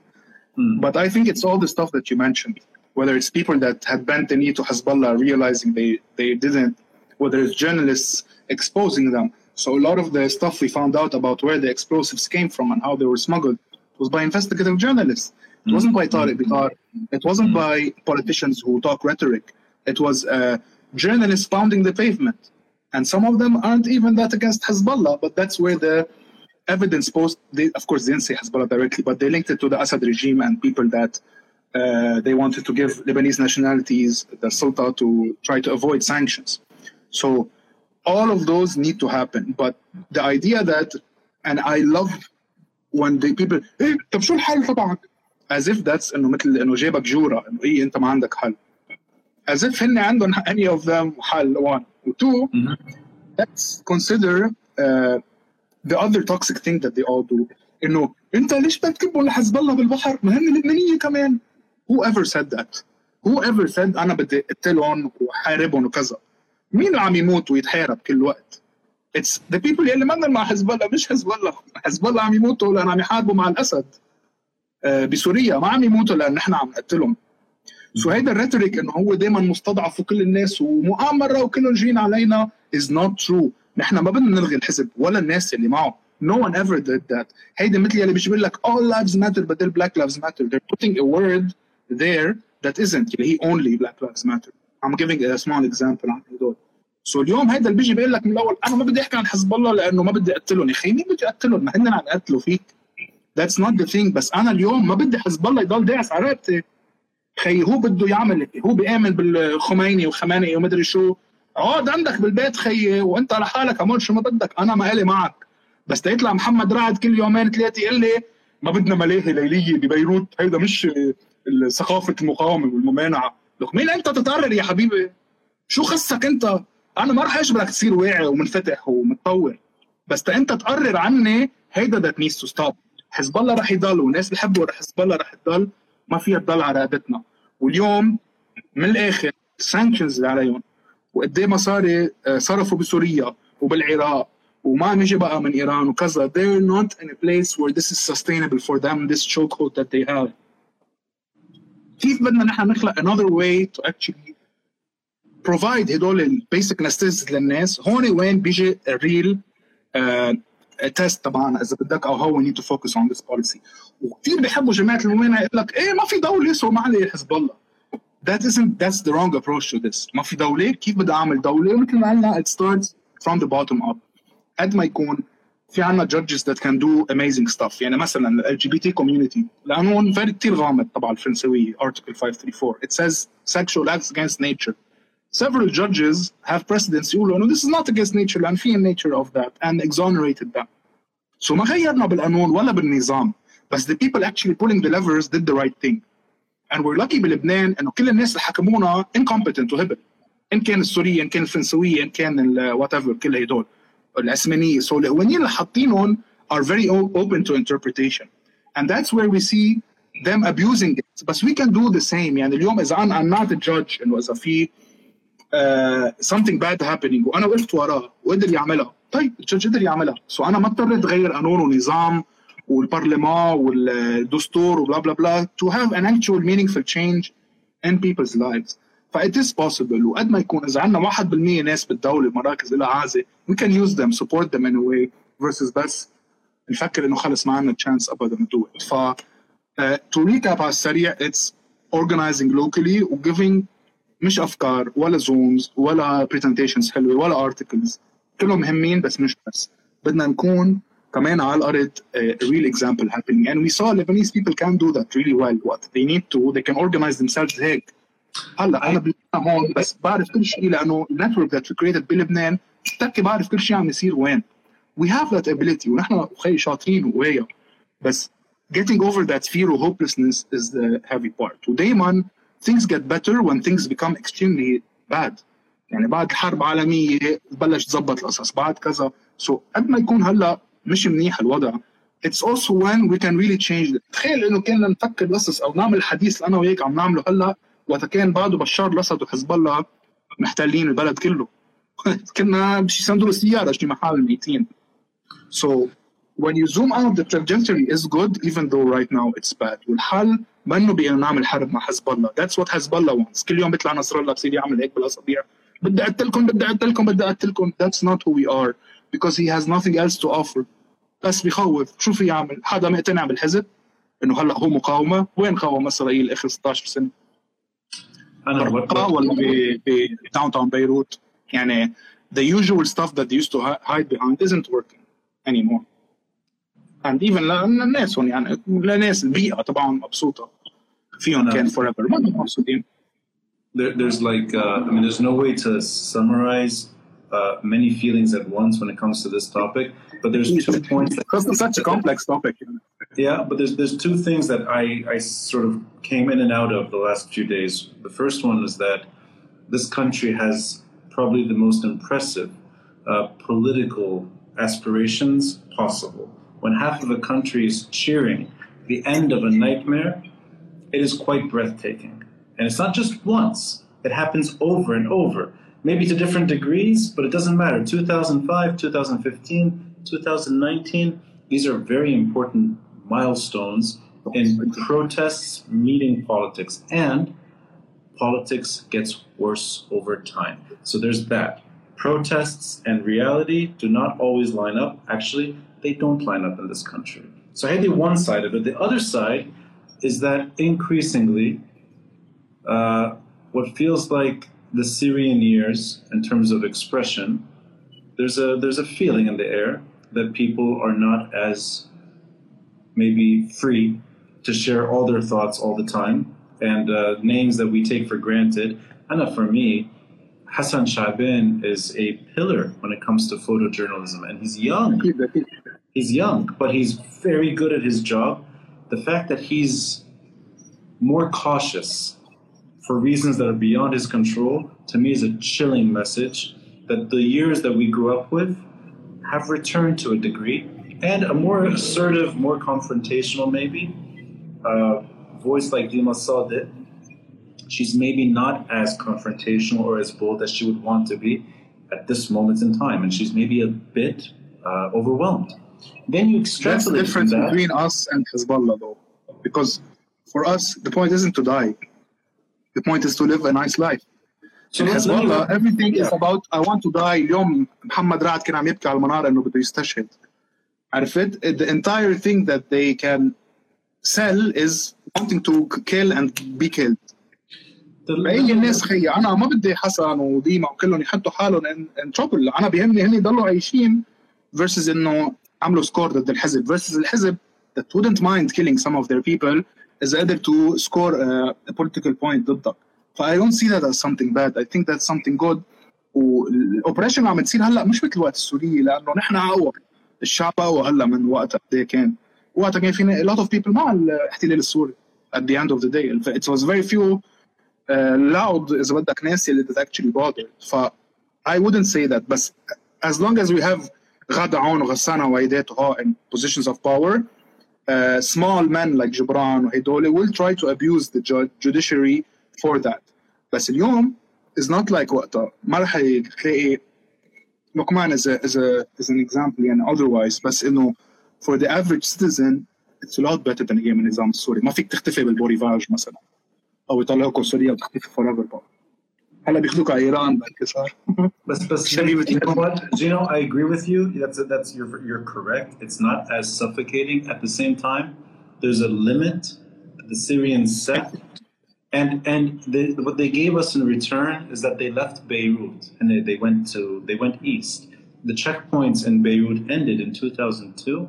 Speaker 1: Hmm.
Speaker 2: But I think it's all the stuff that you mentioned, whether it's people that had bent the knee to Hezbollah realizing they, they didn't, whether it's journalists exposing them. So a lot of the stuff we found out about where the explosives came from and how they were smuggled was by investigative journalists. It wasn't by Tariq Bitar. It wasn't by politicians who talk rhetoric. It was uh, journalists pounding the pavement. And some of them aren't even that against Hezbollah, but that's where the evidence post, they, of course, they didn't say Hezbollah directly, but they linked it to the Assad regime and people that uh, they wanted to give Lebanese nationalities the sulta to try to avoid sanctions. So all of those need to happen. But the idea that, and I love when the people, إيه طب شو الحل تبعك؟ As if that's انه مثل انه جيبك جوره انه ايه انت ما عندك حل. As if هن عندهم any of them حل one. وتو let's consider uh, the other toxic thing that they all do إنه أنت ليش بتكبوا لحزب الله بالبحر؟ ما هن لبنانيه كمان. Whoever said that? Whoever said أنا بدي أقتلهم وحاربهم وكذا؟ مين اللي عم يموت ويتحارب كل وقت؟ It's the people اللي منهم مع حزب الله مش حزب الله، حزب الله عم يموتوا لأن عم يحاربوا مع الأسد. آه، بسوريا ما عم يموتوا لأن نحن عم نقتلهم. سو هيدا الريتوريك إنه هو دائما مستضعف وكل الناس ومؤامرة وكلهم جايين علينا is not true نحن ما بدنا نلغي الحزب ولا الناس اللي معه. No one ever did that. هيدا مثل اللي بيجي بيقول لك all lives matter بدل black lives matter. They're putting a word there that isn't اللي هي only black lives matter. I'm giving a small example عن هدول. سو اليوم هيدا اللي بيجي بيقول لك من الأول أنا ما بدي أحكي عن حزب الله لأنه ما بدي أقتلهم. يا أخي مين بدي اقتلهم ما هن عم يقتلوا فيك. That's not the thing. بس أنا اليوم ما بدي حزب الله يضل داعس على رقبتي. خي هو بده يعمل هو بيآمن بالخميني وخمانئي ومدري شو. اقعد عندك بالبيت خيي وانت لحالك اعمل شو ما بدك أنا ما الي معك. بس تيطلع محمد رعد كل يومين ثلاثة يقول لي ما بدنا ملاهي ليلية ببيروت. هيدا مش ثقافة المقاومة والممانعة. لك مين انت تتقرر يا حبيبي؟ شو خصك انت؟ أنا ما رح اجبرك تصير واعي ومنفتح ومتطور. بس انت تقرر عني هيدا ذات نيدز تو ستوب حزب الله رح يضل والناس بيحبوا حزب الله رح تضل. ما فيها تضل على رقبتنا واليوم من الآخر السانكشنز اللي عليهم. وقد إيه مصاري صرفوا بسوريا وبالعراق. وما نجي بقى من إيران وكذا. They're not in a place where this is sustainable for them this chokehold that they have. كيف بدنا نحن نخلق another way to actually provide هدول البيسك necessities للناس؟ هون وين بيجي الريل تيست تبعنا إذا بدك أو how we need to focus on this policy. وكثير بيحبوا جماعة المؤمنه يقول لك إيه ما في دولة سو ما عليه حزب الله. that isn't that's the wrong approach to this ما في دوله كيف بدي اعمل دوله مثل ما قلنا it starts from the bottom up قد ما يكون في عنا judges that can do amazing stuff يعني مثلا ال LGBT community القانون very كثير غامض تبع الفرنسويه article 534 it says sexual acts against nature several judges have precedents يقولوا انه this is not against nature لان في nature of that and exonerated that so ما غيرنا بالقانون ولا بالنظام بس the people actually pulling the levers did the right thing and we're lucky بلبنان انه كل الناس اللي حكمونا incompetent وهبل ان كان السوريه ان كان الفرنسويه ان كان وات ايفر كل هدول العثمانيه سو القوانين اللي حاطينهم are very open to interpretation and that's where we see them abusing it بس we can do the same يعني اليوم اذا انا I'm not a judge انه اذا في uh, something bad happening وانا وقفت وراه وقدر يعملها طيب الجدج قدر يعملها سو انا ما اضطريت اغير قانون ونظام والبرلمان والدستور وبلا بلا بلا to have an actual meaningful change in people's lives. ف it is possible. وقد ما يكون إذا عندنا 1% ناس بالدولة مراكز لها عازة we can use them support them in a way versus بس نفكر إنه خلص ما عندنا chance ابدا to do it. ف uh, to recap على السريع it's organizing locally و giving مش أفكار ولا زومز ولا برزنتيشنز حلوة ولا ارتكلز كلهم مهمين بس مش بس. بدنا نكون كمان على الارض a real example happening and we saw Lebanese people can do that really well what they need to they can organize themselves هيك هلا انا بلبنان هون بس بعرف كل شيء لانه النتورك that we created بلبنان بتحكي بعرف كل شيء عم يصير وين we have that ability ونحن خي شاطرين وقوايا بس getting over that fear or hopelessness is the heavy part ودائما things get better when things become extremely bad يعني بعد الحرب العالمية بلش تظبط القصص بعد كذا سو so, قد ما يكون هلا مش منيح الوضع. It's also when we can really change it. تخيل إنه كنا نفكر قصص أو نعمل حديث أنا وياك عم نعمله هلأ وقت كان بعده بشار الأسد وحزب الله محتلين البلد كله. [LAUGHS] كنا بشي صندوق السياره شي محل ميتين. So when you zoom out the trajectory is good even though right now it's bad. والحل منه بإنه نعمل حرب مع حزب الله. That's what حزب الله wants. كل يوم بيطلع نصر الله بصير يعمل هيك بالاصابيع بدي أقتلكم بدي أقتلكم بدي أقتلكم. That's not who we are because he has nothing else to offer. بس بخوف شو في يعمل حدا مقتنع بالحزب انه هلا هو مقاومه وين قاوم اسرائيل اخر 16 سنه؟
Speaker 1: What,
Speaker 2: ولا بداون تاون بيروت يعني the usual stuff that they used to hi- hide behind isn't working anymore and even للناس هون يعني لناس البيئه تبعهم مبسوطه فيهم كان forever ما مبسوطين
Speaker 1: there, there's like uh, I mean, there's no way to summarize uh, many feelings at once when it comes to this topic. But there's two points.
Speaker 2: Because it's such a complex topic.
Speaker 1: Yeah, but there's there's two things that I, I sort of came in and out of the last few days. The first one is that this country has probably the most impressive uh, political aspirations possible. When half of the country is cheering the end of a nightmare, it is quite breathtaking. And it's not just once, it happens over and over, maybe to different degrees, but it doesn't matter. 2005, 2015, 2019, these are very important milestones in protests meeting politics. And politics gets worse over time. So there's that. Protests and reality do not always line up. Actually, they don't line up in this country. So I had the one side of it. The other side is that increasingly, uh, what feels like the Syrian years in terms of expression, there's a there's a feeling in the air that people are not as maybe free to share all their thoughts all the time and uh, names that we take for granted. And for me, Hassan Shaban is a pillar when it comes to photojournalism, and he's young. He's young, but he's very good at his job. The fact that he's more cautious for reasons that are beyond his control, to me, is a chilling message that the years that we grew up with have returned to a degree, and a more assertive, more confrontational, maybe uh, voice like Dima Sadiq. She's maybe not as confrontational or as bold as she would want to be at this moment in time, and she's maybe a bit uh, overwhelmed. Then you
Speaker 2: That's the
Speaker 1: extrapolate
Speaker 2: difference
Speaker 1: that.
Speaker 2: between us and Hezbollah, though. Because for us, the point isn't to die. The point is to live a nice life.
Speaker 1: Let me-
Speaker 2: Hezbollah, everything is about I want to die. اليوم محمد رعد كان عم يبكي على المنارة إنه بده يستشهد. عرفت؟ The entire thing that they can sell is wanting to kill and be killed. فهي الناس خي أنا ما بدي حسن وديما وكلهم يحطوا حالهم ان ان ترابل أنا بيهمني هن يضلوا عايشين versus انه عملوا سكور ضد الحزب versus الحزب that wouldn't mind killing some of their people is قادر to score a, a political point ضدك ف I don't see that as something bad I think that's something good والاوبريشن اللي عم تصير هلا مش مثل وقت السورية لانه نحن اقوى الشعب اقوى هلا من وقت قد إيه كان وقتها كان في a lot of people مع الاحتلال السوري at the end of the day it was very few uh, loud اذا بدك ناس اللي that actually bothered ف I wouldn't say that بس as long as we have غادة عون وغسانة وعيدات وها in positions of power uh, small men like جبران وهيدول will try to abuse the ju- judiciary for that بس اليوم is not like وقتها ما رح تلاقي لقمان is a, is a, is an example يعني otherwise بس انه for the average citizen it's a lot better than again النظام السوري ما فيك تختفي بالبوريفاج مثلا او يطلعوك سوريا وتختفي فور ايفر بقى هلا بياخذوك على ايران بعد صار [LAUGHS]
Speaker 1: But, but
Speaker 2: Shabib,
Speaker 1: you know what, Gino, I agree with you. That's that's you're you're correct. It's not as suffocating. At the same time, there's a limit that the Syrians set, and and they, what they gave us in return is that they left Beirut and they, they went to they went east. The checkpoints in Beirut ended in 2002.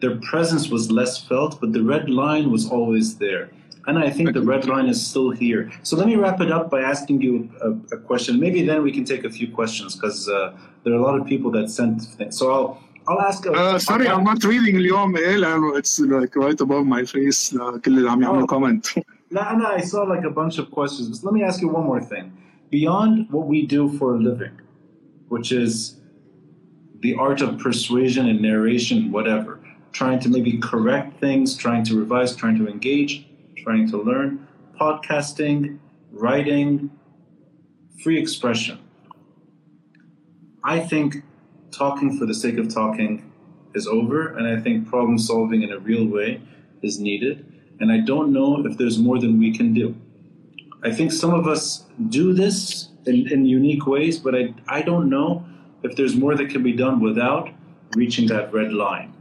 Speaker 1: Their presence was less felt, but the red line was always there. And I think the red line is still here. So let me wrap it up by asking you a, a question. Maybe then we can take a few questions because uh, there are a lot of people that sent things. So I'll I'll ask. A,
Speaker 2: Uh, sorry, I'm not reading اليوم ايه لانه it's like right above my face لكل اللي عم يعملوا
Speaker 1: Oh.
Speaker 2: comment.
Speaker 1: No, I saw like a bunch of questions. But let me ask you one more thing. Beyond what we do for a living, which is the art of persuasion and narration, whatever, trying to maybe correct things, trying to revise, trying to engage, trying to learn, podcasting, writing, free expression. I think talking for the sake of talking is over, and I think problem solving in a real way is needed. And I don't know if there's more than we can do. I think some of us do this in, in unique ways, but I, I don't know if there's more that can be done without reaching that red line.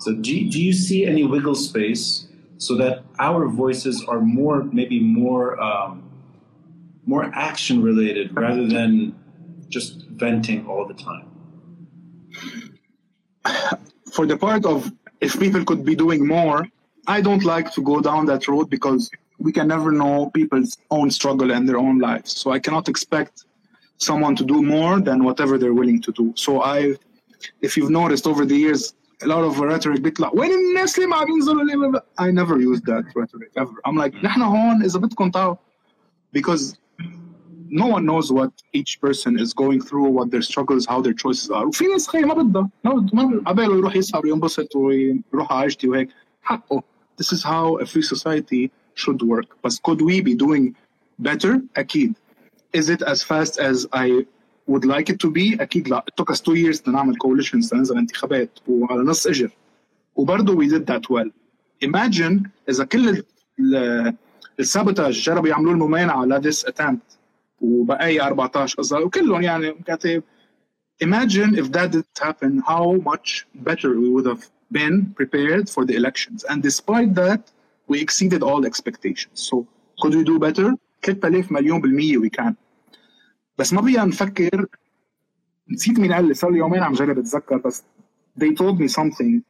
Speaker 1: So, do, you- do you see any wiggle space so that our voices are more maybe more um, more action related rather than just venting all the time
Speaker 2: for the part of if people could be doing more, I don't like to go down that road because we can never know people's own struggle and their own lives. So I cannot expect someone to do more than whatever they're willing to do. So I, if you've noticed over the years, a lot of rhetoric بيطلع وين الناس اللي ما بينزلوا ليه I never used that rhetoric ever. I'm like نحن هون إذا بدكم تعالوا because no one knows what each person is going through, what their struggles, how their choices are. وفي ناس خي ما بدها ما بده ما عباله يروح يسهر وينبسط ويروح على عيشتي وهيك حقه. This is how a free society should work. But could we be doing better? أكيد. Is it as fast as I would like it to be? أكيد لا. It took us two years نعمل coalitions ننزل انتخابات وعلى نص اجر. وبرضه we did that well. Imagine إذا كل السابوتاج جربوا يعملوا الممانعة ل this attempt وبقايا 14 قصدي وكلهم يعني كاتب imagine if that didn't happen how much better we would have been prepared for the elections and despite that we exceeded all expectations so could we do better 3000 مليون بالمية we can بس ما بدنا نفكر نسيت مين قال لي صار لي يومين عم جرب اتذكر بس they told me something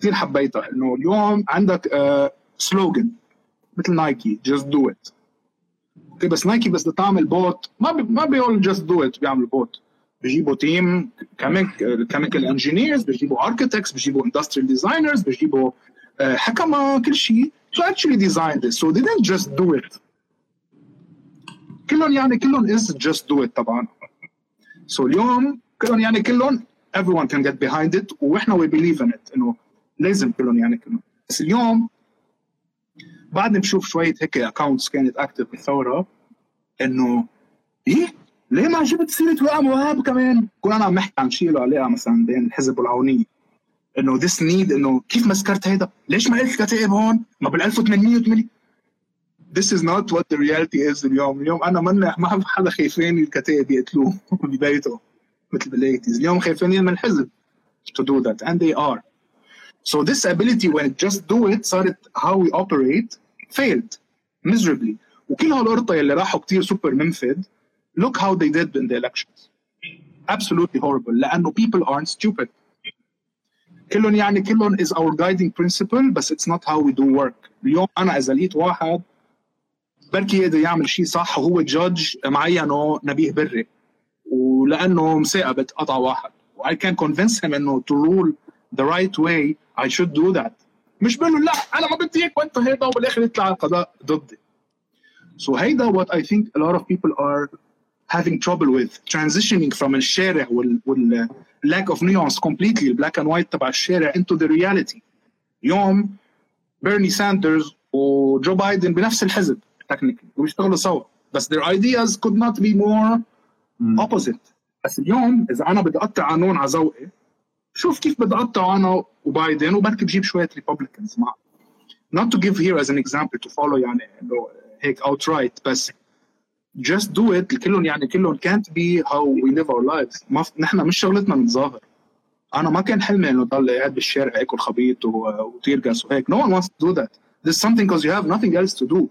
Speaker 2: كثير حبيتها انه اليوم عندك سلوجن مثل نايكي just do it اوكي بس نايكي بس تعمل بوت ما بي ما بيقول جاست دو ات بيعمل بوت بيجيبوا تيم كيميكال انجينيرز بيجيبوا اركتكتس بيجيبوا اندستريال ديزاينرز بيجيبوا حكمه كل شيء. Actually design this. So they didn't just do it. كلهم يعني كلهم is just do it طبعا. So اليوم كلهم يعني كلهم everyone can get behind it وإحنا we believe in it إنه لازم كلهم يعني كلهم. بس اليوم بعد بشوف شوية هيك اكونتس كانت اكتف بالثورة إنه إيه؟ ليه ما جبت سيرة وئام وهاب كمان؟ كون أنا عم بحكي عن شيء له علاقة مثلا بين الحزب والعونية إنه ذس نيد إنه كيف ما ذكرت هيدا؟ ليش ما قلت كتائب هون؟ ما بال 1808 This is not what the reality is اليوم، اليوم أنا ما [LAUGHS] ما حدا خايفين الكتائب يقتلوه [LAUGHS] ببيته مثل بالايتيز، اليوم خايفين من الحزب to do that and they are. So this ability when just do it صارت how we operate failed miserably وكل هالقرطة اللي راحوا كتير سوبر منفذ look how they did in the elections absolutely horrible لأنه people aren't stupid كلهم يعني كلهم is our guiding principle بس it's not how we do work اليوم أنا إذا لقيت واحد بركي يقدر يعمل شيء صح وهو جادج معينه نبيه بري ولأنه مساقبة قطع واحد I can convince him انه to rule the right way I should do that مش بقول له لا انا ما بدي هيك وانت هيدا وبالاخر يطلع القضاء ضدي so هيدا what I think a lot of people are having trouble with transitioning from الشارع وال, وال lack of nuance completely black and white تبع الشارع into the reality يوم بيرني ساندرز وجو بايدن بنفس الحزب technically وبيشتغلوا سوا بس their ideas could not be more opposite بس اليوم اذا انا بدي اقطع قانون على ذوقي شوف كيف بدي اقطعه انا وبايدن وبركي بجيب شويه ريببليكنز معه not to give here as an example to follow يعني انه هيك outright بس just do it كلهم يعني كلهم can't be how we live our lives ما نحن مش شغلتنا نتظاهر انا ما كان حلمي انه ضل قاعد بالشارع اكل خبيط وتيرجس وهيك no one wants to do that this is something because you have nothing else to do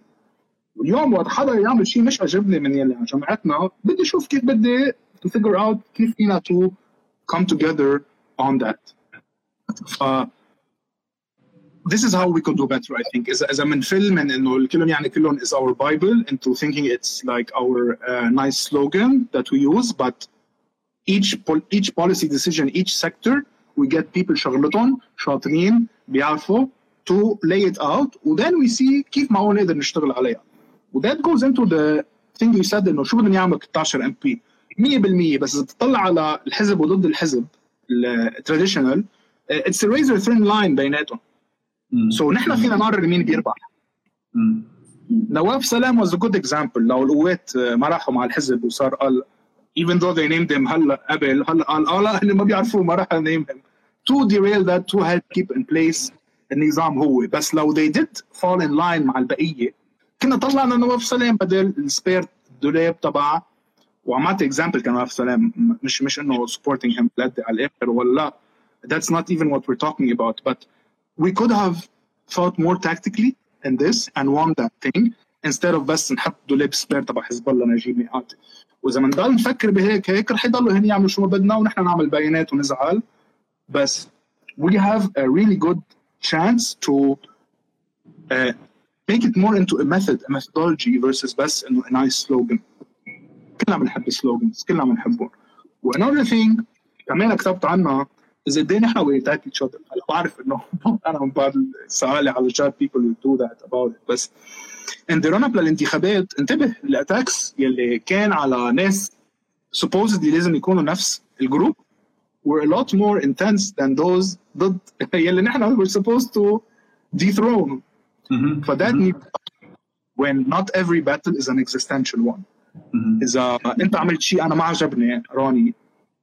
Speaker 2: اليوم وقت حدا يعمل شيء مش عجبني من يلي عن جماعتنا بدي اشوف كيف بدي to figure out كيف فينا to come together on that ف this is how we could do better I think إذا إذا بنفل من إنه كلهم يعني كلهم is our Bible into thinking it's like our uh, nice slogan that we use but each each policy decision each sector we get people شغلتهم شاطرين بيعرفوا to lay it out و then we see كيف معقول نقدر نشتغل عليها و that goes into the thing you said انه شو بدنا نعمل 16 ام بي 100% بس اذا تطلع على الحزب وضد الحزب التراديشنال اتس ريزر ثين لاين بيناتهم سو so, نحن فينا نقرر مين بيربح. نواف سلام was a good example. لو القوات ما راحوا مع الحزب وصار قال even though they named him هلا قبل هلا قال آه لا هن ما بيعرفوه ما راح name him. To derail that to help keep in place النظام هو. بس لو they did fall in line مع البقية كنا طلعنا نواف سلام بدل السبير دولاب تبع وعملت اكزامبل كان نواف سلام. مش مش إنه supporting him على الآخر ولا. لا that's not even what we're talking about. But we could have thought more tactically in this and won that thing instead of بس نحط دولاب سبير تبع حزب الله نجيب مئات واذا بنضل نفكر بهيك هيك رح يضلوا هن يعملوا شو ما بدنا ونحن نعمل بيانات ونزعل بس we have a really good chance to uh, make it more into a method a methodology versus بس انه a nice slogan كلنا بنحب السلوجنز كلنا بنحبهم وانذر thing كمان كتبت عنها اذا بدينا إحنا وي تاك اتش اذر هلا بعرف إنه [LAUGHS] أنا من بعض سؤالي على جاد بيبل دو ذات اباوت بس ان ذا اب للانتخابات انتبه الاتاكس يلي كان على ناس سبوزدلي لازم يكونوا نفس الجروب were a lot more intense than those ضد [LAUGHS] يلي نحن were supposed to dethrone
Speaker 1: mm
Speaker 2: -hmm. for that mm -hmm. when not every battle is an existential one.
Speaker 1: Mm
Speaker 2: -hmm. إذا أنت عملت شيء أنا ما عجبني روني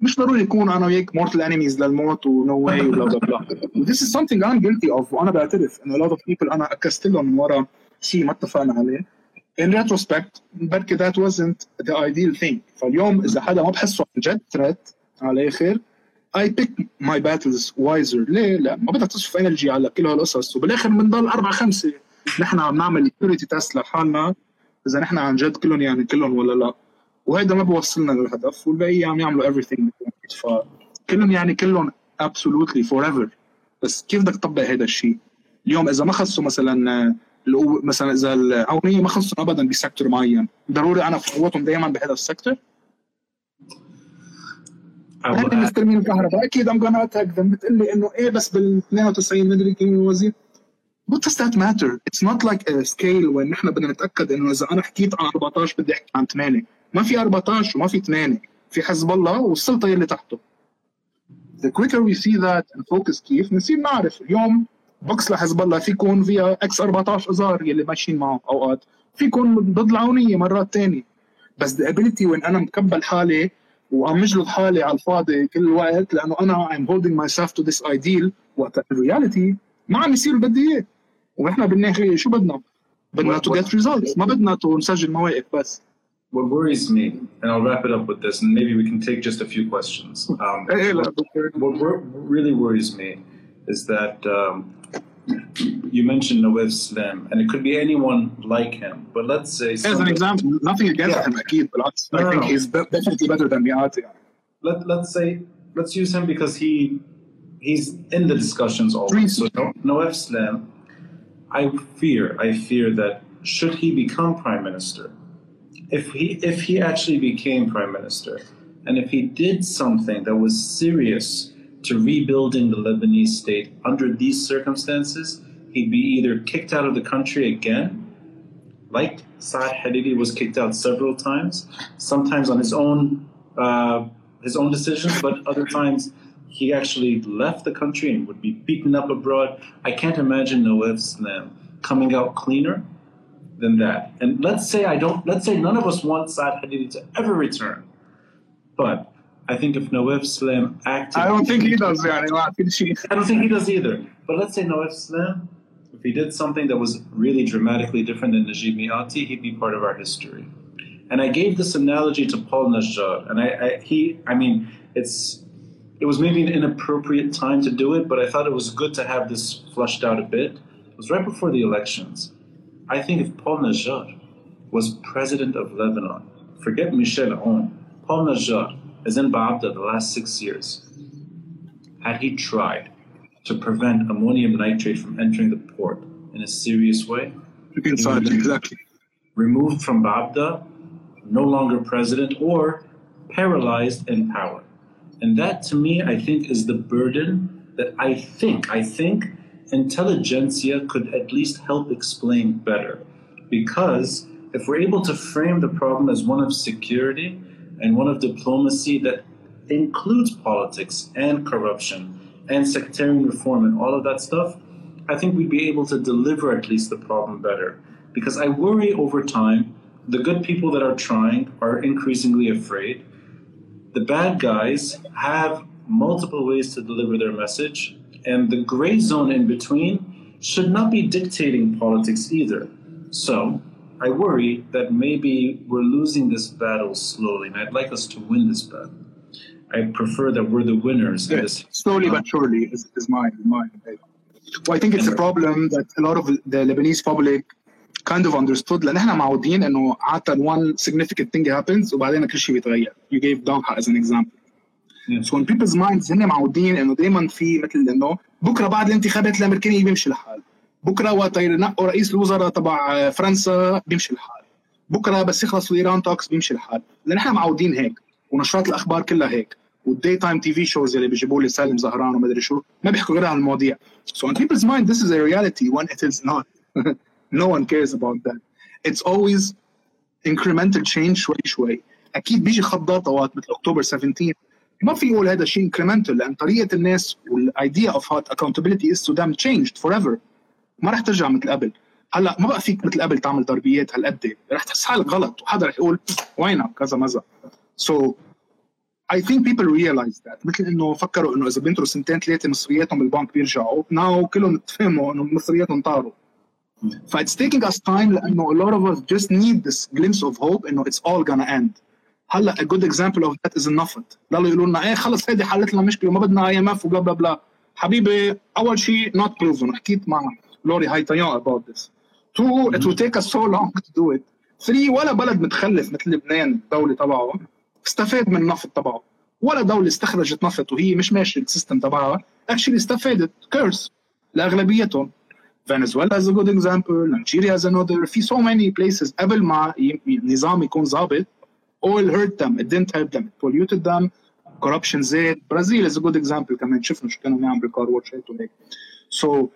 Speaker 2: مش ضروري يكون أنا وياك مورتال انيميز للموت ونو واي وبلا بلا بلا This is something I'm guilty of وأنا بعترف إنه a lot of people أنا أكست لهم من ورا شيء ما اتفقنا عليه. In retrospect بركي that wasn't the ideal thing. فاليوم إذا حدا ما بحسه عن جد threat على الآخر I pick my battles wiser. ليه؟ لا ما بدك تصرف انرجي على كل هالقصص. وبالآخر بنضل أربعة خمسة. نحن عم نعمل purity تيست لحالنا إذا نحن عن جد كلهم يعني كلهم ولا لا. وهيدا ما بوصلنا للهدف والباقي عم يعملوا everything فكلهم يعني كلهم absolutely forever. بس كيف بدك تطبق هذا الشيء؟ اليوم إذا ما خصوا مثلا آه، مثلا إذا العونيه ما خصهم ابدا بسيكتور معين. ضروري أنا فوتهم دائما بهذا هن
Speaker 1: add-
Speaker 2: مستلمين الكهرباء. أكيد ام جونا اتاك ذم بتقول لي إنه إيه بس بال 92 مدري كم وزير What does that matter? It's not like a scale when نحن بدنا نتأكد إنه إذا أنا حكيت عن 14 بدي أحكي عن 8 ما في 14 وما في 8 في حزب الله والسلطة يلي تحته. The quicker we see that and focus كيف بنصير نعرف. اليوم بوكس لحزب الله في يكون فيها إكس 14 أزار يلي ماشيين معه أوقات. في يكون ضد العونية مرات تانية. بس the ability وين أنا مكبل حالي وعم مجلد حالي على الفاضي كل الوقت لأنه أنا I'm holding myself to this ideal وقت الرياليتي ما عم يصير اللي بدي إياه. ونحن بالنهاية شو بدنا؟ بدنا to get results. ما بدنا to نسجل مواقف بس.
Speaker 1: what worries me, and I'll wrap it up with this, and maybe we can take just a few questions. [LAUGHS] Um,
Speaker 2: hey,
Speaker 1: what, really worries me is that um, you mentioned Nawaf Salam, and it could be anyone like him, but let's say.
Speaker 2: As an example, nothing against
Speaker 1: yeah.
Speaker 2: him, Akid, but I
Speaker 1: no,
Speaker 2: think
Speaker 1: no.
Speaker 2: he's definitely better than Mikati.
Speaker 1: Let, let's say, let's use him because he he's in the discussions always. So Nawaf Salam, I fear, I fear that should he become prime minister, if he if he actually became prime minister, and if he did something that was serious to rebuilding the Lebanese state under these circumstances, he'd be either kicked out of the country again like Saad Hariri was kicked out several times, sometimes on his own uh, his own decisions, but other times he actually left the country and would be beaten up abroad. I can't imagine Nawaf Salam coming out cleaner than that. And let's say I don't. Let's say none of us want Saad Hariri to ever return, but I think if Nawaf Salam acted,
Speaker 2: I don't think he does. [LAUGHS]
Speaker 1: I don't think he does either. But let's say Nawaf Salam, if he did something that was really dramatically different than Najib Mikati, he'd be part of our history. And I gave this analogy to Paul Najjar, and I, I he, I mean, it's it was maybe an inappropriate time to do it, but I thought it was good to have this flushed out a bit. It was right before the elections. I think if Paul Najjar was president of Lebanon, forget Michel Aoun, Paul Najjar is in Ba'abda the last six years. Had he tried to prevent ammonium nitrate from entering the port in a serious way,
Speaker 2: inside exactly
Speaker 1: removed from Ba'abda, no longer president, or paralyzed in power. And that to me, I think, is the burden that I think, I think intelligentsia could at least help explain better. Because if we're able to frame the problem as one of security and one of diplomacy that includes politics and corruption and sectarian reform and all of that stuff, I think we'd be able to deliver at least the problem better. Because I worry over time, the good people that are trying are increasingly afraid. The bad guys have multiple ways to deliver their message, and the gray zone in between should not be dictating politics either. So I worry that maybe we're losing this battle slowly, and I'd like us to win this battle. I prefer that we're the winners in
Speaker 2: Yeah,
Speaker 1: this
Speaker 2: slowly but surely is, is my my و I think it's a problem that a lot of the Lebanese public kind of understood لان احنا معودين انه عاده one significant thing happens وبعدين كل شيء بيتغير you gave Doha as an example So in people's minds هن معودين إنه دائما في مثل إنه بكرة بعد الانتخابات الامريكيه بيمشي الحال. بكرة وقت ينقوا رئيس الوزراء تبع فرنسا بيمشي الحال. بكرة بس يخلص الايران توكس بيمشي الحال. لأن إحنا معودين هيك ونشرات الأخبار كلها هيك. والداي تايم تي في شوز اللي بيجيبوا لي سالم زهران وما أدري شو ما بيحكوا غير عن المواضيع. So in people's mind this is a reality when it is not. [LAUGHS] No one cares about that. It's always incremental change شوي شوي. أكيد بيجي خضات اوقات مثل اكتوبر 17 ما في يقول هذا شيء incremental لأن طريقة الناس والايديا اوف what accountability is to them changed forever. ما رح ترجع مثل قبل. هلأ ما بقى فيك مثل قبل تعمل تربيات هالقد. رح تحس حالك غلط. وحدا رح يقول وينك كذا مزا. So I think people realize that. مثل إنه فكروا إنه إذا بينطروا سنتين ثلاثة مصرياتهم بالبنك بيرجعوا. ناو كلهم تفهموا إنه مصرياتهم طاروا. ف it's taking us time لأنه a lot of us just need this glimpse of hope إنه it's all gonna end. هلا a good example of that is النفط. ضلوا يقولوا لنا إيه خلص هيدي حلت لنا مشكلة وما بدنا اي ام اف وبلا بلا بلا. حبيبي أول شيء not proven. حكيت مع لوري هايتايون about this. Two it will take us so long to do it. Three ولا بلد متخلف مثل لبنان الدولة تبعه استفاد من النفط تبعه. ولا دولة استخرجت نفط وهي مش ماشية السيستم تبعها. Actually استفادت كيرس لأغلبيتهم. فنزويلا is a good example Nigeria is another في so many places. قبل ما النظام يكون ظابط oil hurt them. It didn't help them. It polluted them. Corruption زاد برازيل is a good example. كمان شفنا شو كانوا بيعملوا كار واتشات وهيك so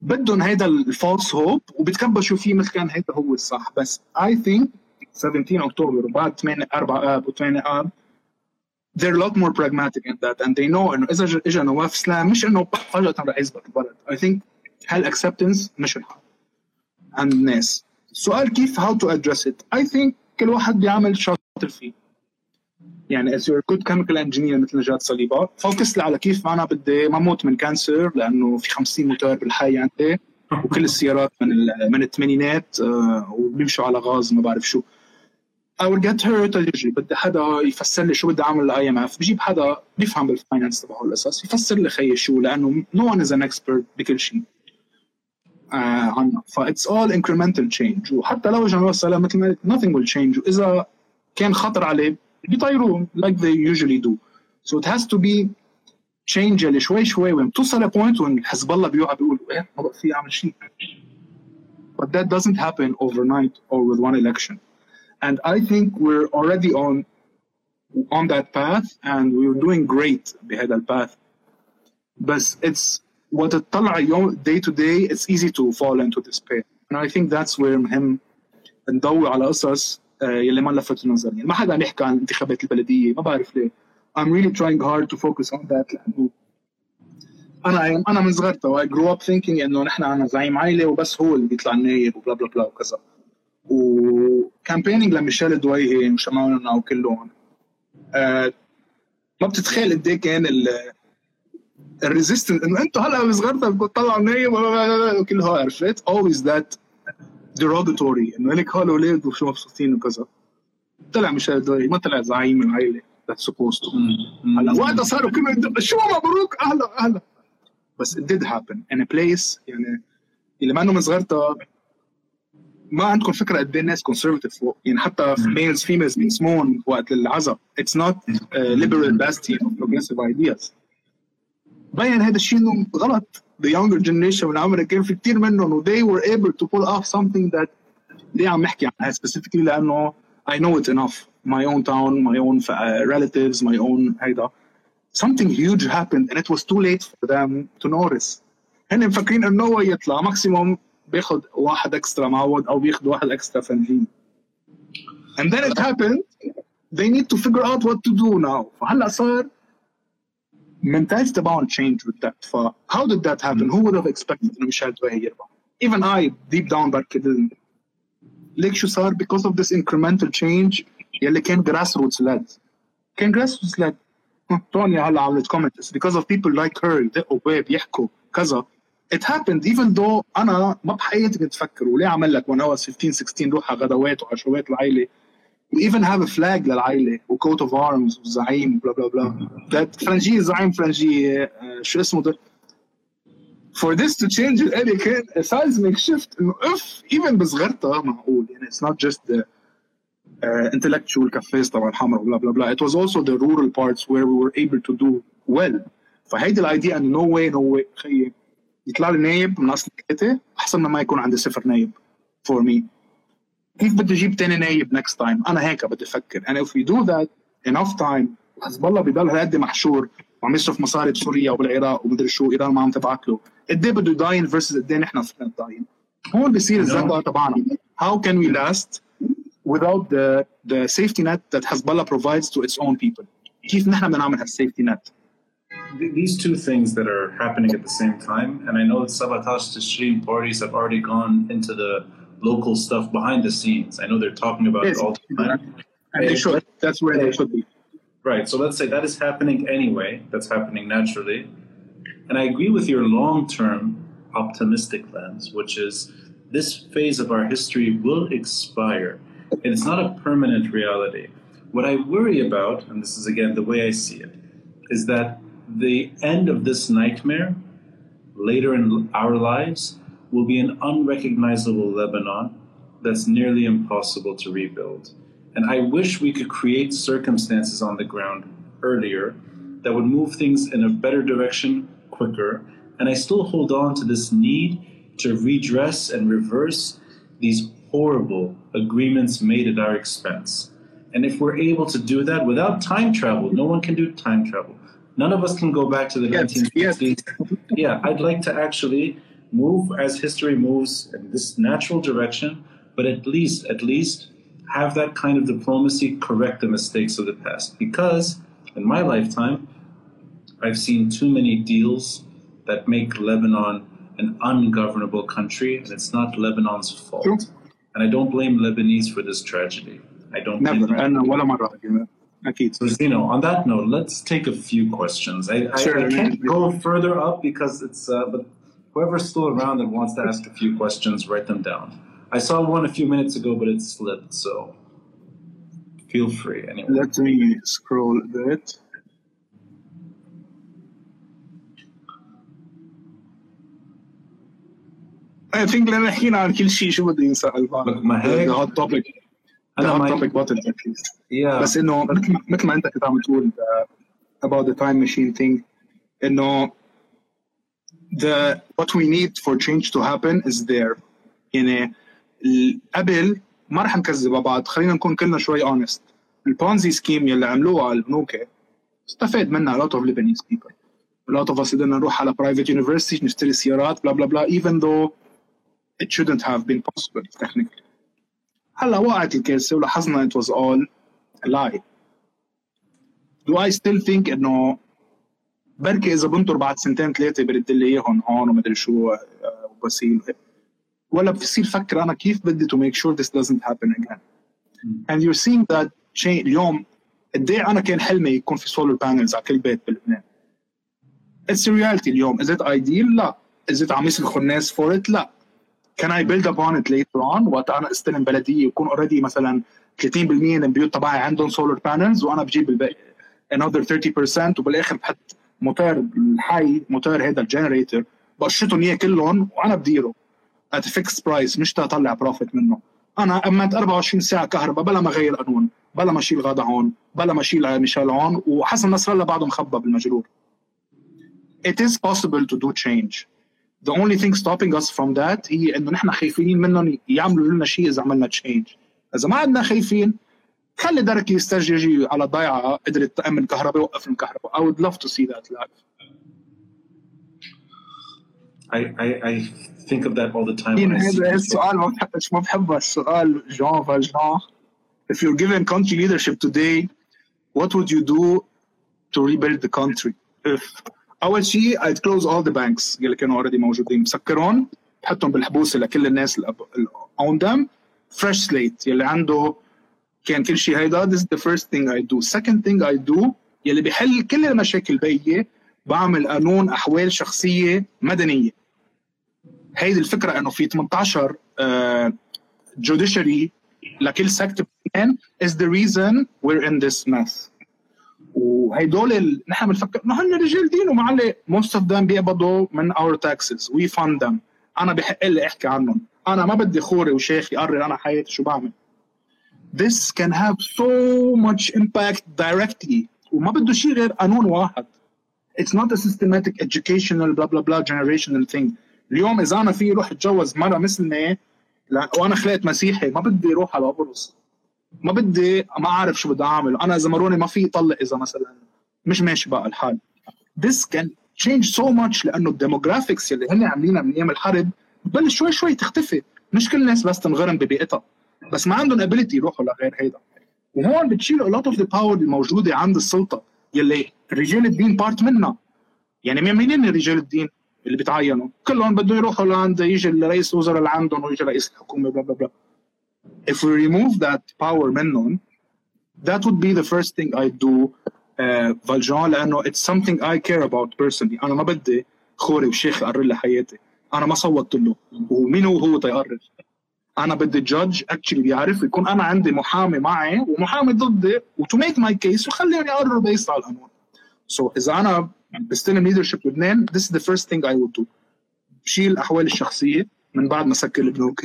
Speaker 2: بدهم هيدا الفالس هوب وبتكبشوا فيه مثل كان هيدا هو الصح. بس I think 17 اكتوبر وبعد 8 4 آب و8 آب they're a lot more pragmatic in that and they know إنه إذا اجى نواف اسلام مش إنه فجأة رح يزبط البلد. I think هالاكسبتنس مش الحل عند الناس. السؤال كيف how to address it I think كل واحد بيعمل شاطر فيه. يعني you're a good chemical engineer مثل نجاة صليبة فوكس على كيف أنا بدي ما موت من كانسر لأنه في 50 موتور بالحي عندي وكل السيارات من من الثمانينات آه، وبيمشوا على غاز ما بعرف شو. I will get hurt بدي حدا يفسر لي شو بدي أعمل الاي ام اف بجيب حدا بيفهم بالفاينانس تبعه القصص يفسر لي خيي شو لأنه no one is an expert بكل شيء. آه ف it's all incremental change. وحتى لو اجى نوصل مثل ما قلت nothing will change. وإذا كان خطر عليه بيطيروه like they usually do so it has to be change اللي شوي شوي وين توصل لبوينت وين حزب الله بيوقع بيقول ايه ما بقى في اعمل شيء but that doesn't happen overnight or with one election and I think we're already on on that path and we're doing great بهذا الباث بس it's what تطلع يوم day to day it's easy to fall into despair and I think that's where مهم ندور على قصص آه، يلي ما لفت النظر يعني ما حدا عم يحكي عن الانتخابات البلدية ما بعرف ليه. I'm really trying hard to focus on that لأنه أنا أنا من صغرته I grew up thinking إنه نحن عنا زعيم عائله وبس هو اللي بيطلع النايب وبلا بلا بلا وكذا. وكامبينينج لميشيل دويهي وشمالنا وكلهم آه ما بتتخيل قد إيه كان ال الريزيستنس إنه أنتوا هلأ بصغرتك بتطلعوا النايب وكل هو عرفت؟ Always that derogatory. إنه لك أولاد وشو مبسوطين وكذا. طلع ميشيل ما طلع زعيم العائله supposed to. هلا وقتها صاروا كلهم شو مبروك أهلا أهلا. بس it did happen in a place يعني اللي ما إنه من صغرتها ما عندكم فكرة قد إيه الناس conservative فوق. يعني حتى males females بينسمون وقت العزا not a liberal bastion of progressive ideas. بين هذا الشيء إنه غلط. the younger generation من عمري كان في كثير منهم و they were able to pull off something that ليه عم نحكي عنها specifically لانه I know it enough my own town my own uh, relatives my own هيدا something huge happened and it was too late for them to notice هن مفكرين انه هو يطلع ماكسيموم بياخذ واحد اكسترا معوض او بياخذ واحد اكسترا فنجين and then it happened they need to figure out what to do now فهلا صار mentality تبعهم change with that ف how did that happen who would have expected انه ميشيل دوي يربح even I deep down بركي didn't ليك شو صار because of this incremental change يلي كان grass roots led كان grass roots led تونيا هلا عملت comment it's because of people like her يدقوا باب يحكوا كذا it happened even though انا ما بحياتي كنت افكر وليه عمل لك when I was 15 16 روح على غدوات وعشوات العائله we even have a flag للعائلة وكوت اوف ارمز والزعيم بلا بلا بلا that فرنجي زعيم فرنجي آه، شو اسمه ده؟ For this to change الالي كان a seismic shift إنه أف even بصغرتها معقول. يعني it's not just the uh, intellectual cafes طبعا حمر بلا بلا بلا it was also the rural parts where we were able to do well. فهيدي الايديا إنه no way no way. خيي يطلع لي نايب من أصل ثلاثة أحسن ما ما يكون عندي صفر نايب for me. كيف نايب نكست تايم انا هيك بدي افكر انا if we do that enough time حزب الله بضل هالقد محشور وعم يصرف مصاري بسوريا وبالعراق ومدري شو ايران ما عم تبعت له. قد ايه بده يداين فيرسز قد ايه نحن فينا نداين هون بصير الزنقه تبعنا. How can we last without the the safety net that Hezbollah provides to its own people? كيف نحن بدنا هالسيفتي نت
Speaker 1: these two things that are happening at the same time, and I know the to Tishreen parties have already gone into the local stuff behind the scenes. I know they're talking about
Speaker 2: Yes.
Speaker 1: it all the time.
Speaker 2: and they should that's where they should be
Speaker 1: Right. So let's say that is happening anyway. That's happening naturally. And I agree with your long term optimistic lens, which is this phase of our history will expire. And it's not a permanent reality. What I worry about, and this is again the way I see it, is that the end of this nightmare later in our lives will be an unrecognizable Lebanon that's nearly impossible to rebuild. And I wish we could create circumstances on the ground earlier that would move things in a better direction quicker. And I still hold on to this need to redress and reverse these horrible agreements made at our expense. And if we're able to do that without time travel, no one can do time travel. None of us can go back to the
Speaker 2: Yes,
Speaker 1: 1960s. Yeah, I'd like to actually move as history moves in this natural direction, but at least, at least have that kind of diplomacy correct the mistakes of the past. Because in my lifetime, I've seen too many deals that make Lebanon an ungovernable country, and it's not Lebanon's fault.
Speaker 2: True.
Speaker 1: And I don't blame Lebanese for this tragedy. I don't blame
Speaker 2: never
Speaker 1: them.
Speaker 2: انا ولا مره اكيد
Speaker 1: So, you know, on that note, let's take a few questions. I, I,
Speaker 2: Sure.
Speaker 1: I can't go further up because it's, uh, but whoever's still around and wants to ask a few questions, write them down. I saw one a few minutes ago, but it slipped, so feel free. Anyway,
Speaker 2: let me scroll a bit I think لنا حكينا عن كل شيء شو بدي ينسأل بعد
Speaker 1: Look, ما هيك-
Speaker 2: the hot topic the
Speaker 1: أنا
Speaker 2: hot
Speaker 1: ما-
Speaker 2: topic button at least
Speaker 1: yeah,
Speaker 2: بس انه مثل ما مثل ما انت كنت عم تقول uh, about the time machine thing انه the what we need for change to happen is there يعني ال- قبل ما رح نكذب على بعض خلينا نكون كلنا شوي honest البونزي سكيم يلي عملوها على البنوك استفاد منها a lot of Lebanese people a lot of us قدرنا نروح على private universities نشتري سيارات بلا بلا بلا even though it shouldn't have been possible technically هلا وقعت الكارثه ولاحظنا it was all a lie do I still think انه بركي إذا بنطر بعد سنتين ثلاثة برد لي إياهم هون ومدري شو آه، وبصير. ولا بصير فكر أنا كيف بدي to make sure this doesn't happen again. and you're seeing that change اليوم قد إيه أنا كان حلمي يكون في solar panels على كل بيت بلبنان. A reality اليوم. Is it ideal؟ لا. Is it عم يسلخوا الناس for it؟ لا. Can I build upon it later on? وقت أنا أستلم بلدية ويكون اوريدي مثلا 30% من البيوت تبعي عندهم سولار بانلز وأنا بجيب الباقي another 30% وبالآخر بحط موتور الحي موتور هذا الجنريتور بقشطهم اياه كلهم وأنا بديره a fixed price مش تطلع بروفيت منه. أنا امنت 24 ساعة كهرباء بلا ما أغير قانون بلا ما أشيل غدا هون بلا ما أشيل ميشيل هون وحسن نصر الله بعده مخبى بالمجرور. It is possible to do change. The only thing stopping us from that هي إنه نحن خايفين منهم يعملوا لنا شيء إذا عملنا change. إذا ما عندنا خايفين خلي دركي يسترجي على ضيعه قدرت تامن كهرباء وقف الكهرباء I would love to see that live
Speaker 1: I, I, I think of that all the time.
Speaker 2: السؤال ما بحبش ما بحبه السؤال جون فالجان if you're given country leadership today what would you do to rebuild the country if اول شيء I'd close all the banks اللي كانوا already موجودين مسكرهم بحطهم بالحبوس لكل الناس اللي own them fresh slate يلي عنده كان كل شيء هيدا this is the first thing I do. Second thing I do يلي بيحل كل المشاكل بيي بعمل قانون أحوال شخصية مدنية. هيدي الفكرة إنه في 18 جوديشري لكل سكت بلبنان is the reason we're in this mess. وهيدول. نحن بنفكر ما هن رجال دين ومعلق most of them بيقبضوا من our taxes. We fund them. أنا بحق لي أحكي عنهم. أنا ما بدي خوري وشيخ يقرر أنا حياتي شو بعمل. This can have so much impact directly. وما بده شيء غير قانون واحد. It's not a systematic educational blah blah blah generational thing. اليوم إذا أنا في روح أتجوز مرة مثلني وأنا خلقت مسيحي ما بدي أروح على قبرص ما بدي ما أعرف شو بدي أعمل. أنا إذا مروني ما في طلق إذا مثلا. مش ماشي بقى الحال. This can change so much لأنه الديموغرافيكس اللي هن عاملينها من أيام الحرب بتبلش شوي شوي تختفي. مش كل الناس بس تنغرم ببيئتها. بس ما عندهم ابيلتي يروحوا لغير هيدا. وهون بتشيل lot of the power الموجودة عند السلطة يلي رجال الدين بارت منها. يعني مين رجال الدين اللي بتعينوا؟ كلهم بده يروحوا لعند يجي الرئيس الوزراء اللي عندهم ويجي رئيس الحكومة بلا بلا بلا if we remove that power منهم that would be the first thing I do فالجان لأنه it's something I care about personally. أنا ما بدي خوري وشيخ يقرر لي حياتي. أنا ما صوتت له. ومين هو هو تيقرر؟ أنا بدي جادج اكشلي بيعرف يكون أنا عندي محامي معي ومحامي ضدي وتو ميك ماي كيس وخليهم يقرروا بيست على القانون سو so, اذا أنا بستلم ليدرشيب لبنان this is the first thing I would do بشيل الاحوال الشخصيه من بعد ما سكر البنوك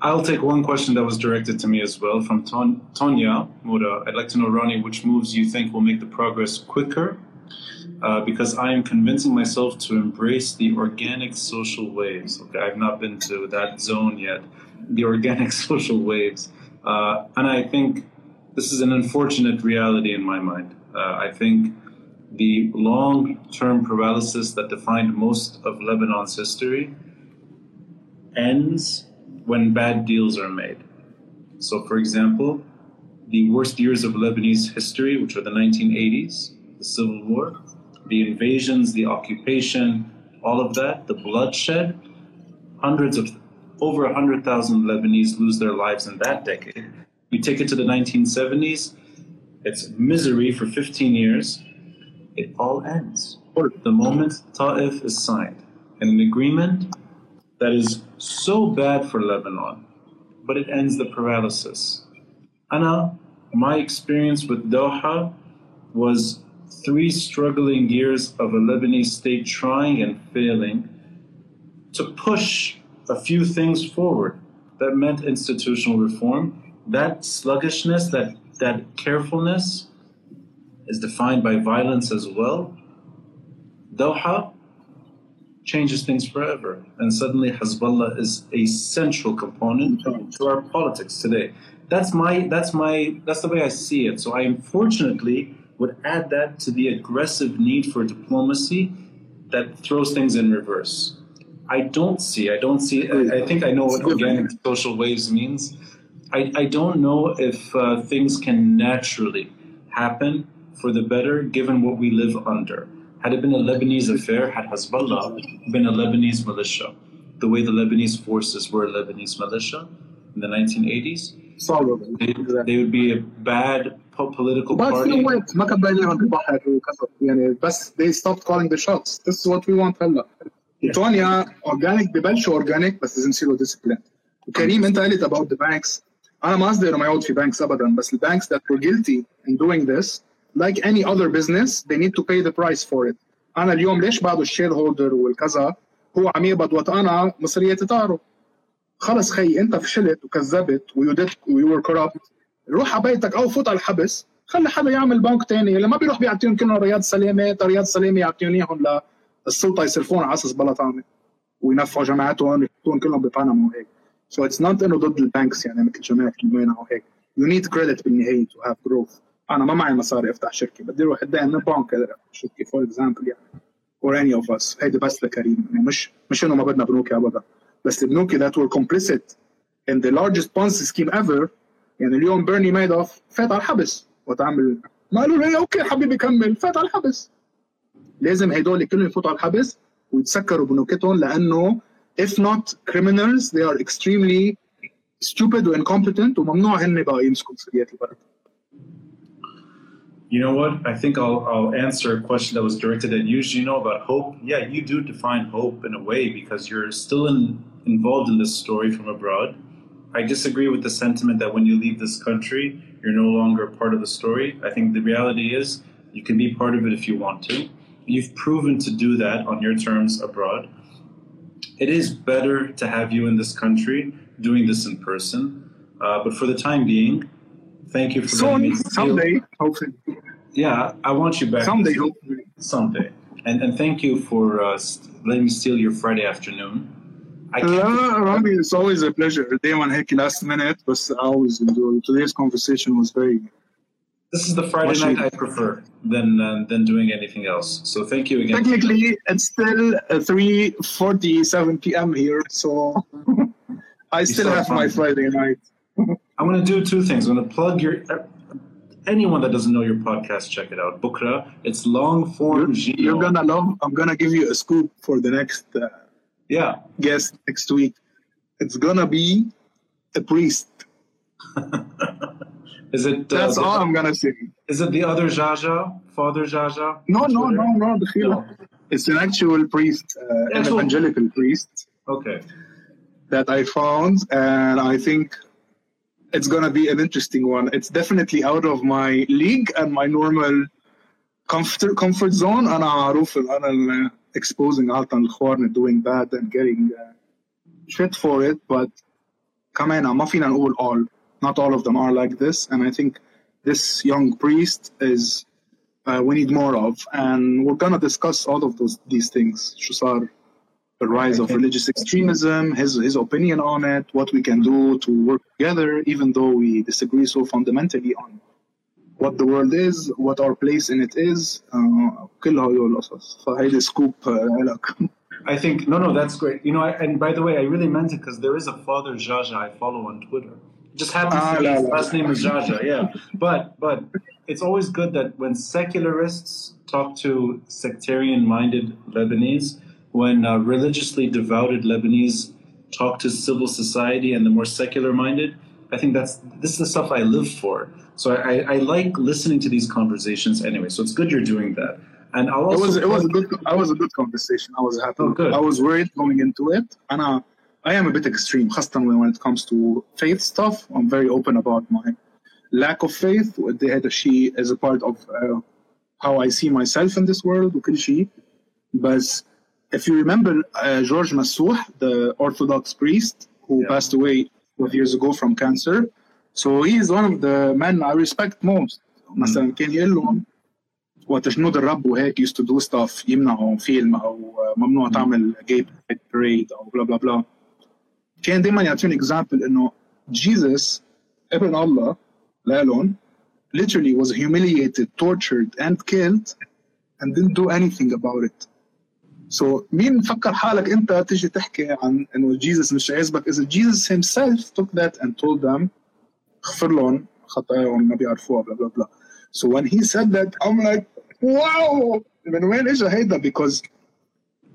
Speaker 1: I'll take one question that was directed to me as well from Ton- Tonya Mura. I'd like to know, Ronnie, which moves you think will make the progress quicker? Uh, because I am convincing myself to embrace the organic social waves. Okay, I've not been to that zone yet. The organic [LAUGHS] social waves. Uh, and I think this is an unfortunate reality in my mind. Uh, I think the long term paralysis that defined most of Lebanon's history ends when bad deals are made. So, for example, the worst years of Lebanese history, which are the 1980s, the Civil War, the invasions, the occupation, all of that, the bloodshed, hundreds of, over 100,000 Lebanese lose their lives in that decade. You take it to the 1970s, it's misery for 15 years. It all ends. The moment Ta'if is signed, and an agreement that is so bad for Lebanon, but it ends the paralysis. Anna, my experience with Doha was three struggling years of a Lebanese state trying and failing to push a few things forward that meant institutional reform. That sluggishness, that, that carefulness is defined by violence as well. Doha changes things forever. And suddenly Hezbollah is a central component to our politics today. That's my that's my that's the way I see it. So I unfortunately would add that to the aggressive need for diplomacy that throws things in reverse. I don't see, I don't see, I, I think I know what organic social waves means. I, I don't know if uh, things can naturally happen for the better given what we live under. Had it been a Lebanese affair, had Hezbollah been a Lebanese militia, the way the Lebanese forces were a Lebanese militia in the 1980s, they, they would be a bad political
Speaker 2: But
Speaker 1: party.
Speaker 2: still wait ما كان باين لهم بحر وكذا يعني بس they stopped calling the shots this is what we want هلا تونيا اورجانيك ببلشوا اورجانيك بس لازم يصيروا disciplined وكريم انت قلت about the banks انا ما قصدي انه ما يقعد في banks ابدا بس ال banks that were guilty in doing this like any other business they need to pay the price for it انا اليوم ليش بعده الشير هولدر والكذا هو عم يقبض وقت انا مصرياتي طاروا خلص خي انت فشلت وكذبت ويودت ويور كورابت روح على بيتك أو فوت على الحبس. خلي حدا يعمل بنك تاني. اللي ما بيروح بيعطيهم كلهم رياض سلامة رياض سلامة يعطيهم إياهم للسلطة يصرفون على أساس بلا طعمه وينفعوا جماعتهم يحطون كلهم ببنما وهيك. سو اتس نوت إنه ضد البانكس يعني مثل جماعة الموينه وهيك. يو نيد كريدت بالنهاية تو هاف جروث أنا ما معي مصاري أفتح شركة. بدي أروح اتدين من بنك شركة فور اكزامبل يعني. اور اني اوف اس هيدي بس لكريم. يعني مش مش إنه ما بدنا بنوكي ابدا. بس البنوكي that were complicit in the largest Ponzi scheme ever يعني اليوم بيرني مايدوف فات على الحبس وتعمل ما قالوا له اوكي حبيبي كمل فات على الحبس لازم هدول كلهم يفوتوا على الحبس ويتسكروا بنوكتهم لانه if not criminals they are extremely stupid و incompetent وممنوع هن بقى يمسكوا مسؤوليات البلد
Speaker 1: You know what? I think I'll, I'll answer a question that was directed at you. You know about hope? Yeah, you do define hope in a way because you're still in, involved in this story from abroad. I disagree with the sentiment that when you leave this country, you're no longer part of the story. I think the reality is you can be part of it if you want to. You've proven to do that on your terms abroad. It is better to have you in this country doing this in person. Uh, but for the time being, thank you for letting me
Speaker 2: Soon,
Speaker 1: steal-
Speaker 2: someday, hopefully.
Speaker 1: Yeah, I want you back.
Speaker 2: Someday, hopefully.
Speaker 1: Someday. And, and thank you for uh, letting me steal your Friday afternoon.
Speaker 2: Uh, Ronnie, it's always a pleasure. Day one هيك last minute but I always enjoy. Today's conversation was very.
Speaker 1: This is the Friday night I prefer than uh, than doing anything else. So thank you again.
Speaker 2: Technically, it's still uh, 3:47 p.m. here, so I still have my Friday night.
Speaker 1: I'm going to do two things. I'm going to plug your. Uh, anyone that doesn't know your podcast, check it out. Bukra, it's long form.
Speaker 2: You're, you're gonna love. I'm gonna give you a scoop for the next. Uh,
Speaker 1: Yeah.
Speaker 2: guest next week it's gonna be a priest [LAUGHS]
Speaker 1: Is it? Uh,
Speaker 2: that's
Speaker 1: the-
Speaker 2: all I'm gonna say
Speaker 1: Is it the other Jaja, Father Jaja?
Speaker 2: no no
Speaker 1: Twitter?
Speaker 2: no no دخيلة.
Speaker 1: No.
Speaker 2: it's an actual priest uh, an
Speaker 1: Actual-
Speaker 2: evangelical priest
Speaker 1: Okay.
Speaker 2: that I found, and I think it's gonna be an interesting one. It's definitely out of my league and my normal comfort comfort zone. أنا عارف إن أنا ال- exposing عالطن الخوارن doing bad and getting uh, shit for it, but كمان ما فينا نقول all. Not all of them are like this, and I think this young priest is uh, we need more of, and we're gonna discuss all of those these things. شو صار the rise of
Speaker 1: Okay.
Speaker 2: religious extremism, his his opinion on it, what we can do to work together, even though we disagree so fundamentally on what the world is, what our place in it is. Uh, كل هدول القصص فهيدي سكوب لك.
Speaker 1: I think no, no, that's great. You know, I, and by the way, I really meant it because there is a Father Jaja I follow on Twitter. Just happens
Speaker 2: Ah,
Speaker 1: to be
Speaker 2: la,
Speaker 1: his
Speaker 2: la.
Speaker 1: last name is Jaja, yeah. But but it's always good that when secularists talk to sectarian-minded Lebanese, when uh, religiously devoted Lebanese talk to civil society and the more secular-minded, I think that's this is the stuff I live for. So I, I, I like listening to these conversations anyway. So it's good you're doing that. And I'll
Speaker 2: It
Speaker 1: also
Speaker 2: was it was a good I was a good conversation. I was happy.
Speaker 1: Oh, good.
Speaker 2: I was worried going into it. And I, I am a bit extreme, خاصة when when it comes to faith stuff. I'm very open about my lack of faith. وقد إيه هذا الشيء is a part of uh, how I see myself in this world وكل شيء. But if you remember uh, George Masouh, the Orthodox priest who
Speaker 1: Yeah.
Speaker 2: passed away 12 years ago from cancer, so he is one of the men I respect most. مثلا كان يقول لهم وقت جنود الرب وهيك used to do stuff يمنعوا فيلم او ممنوع تعمل gay pride parade او بلا بلا بلا كان دائما يعطيهم اكزامبل انه جيسس ابن الله لالون literally was humiliated, tortured and killed and didn't do anything about it. So مين مفكر حالك انت تيجي تحكي عن انه جيسس مش عاجبك اذا جيسس himself took that and told them اغفر لهم خطاياهم ما بيعرفوها بلا بلا بلا. So when he said that I'm like wow من وين اجى هيدا because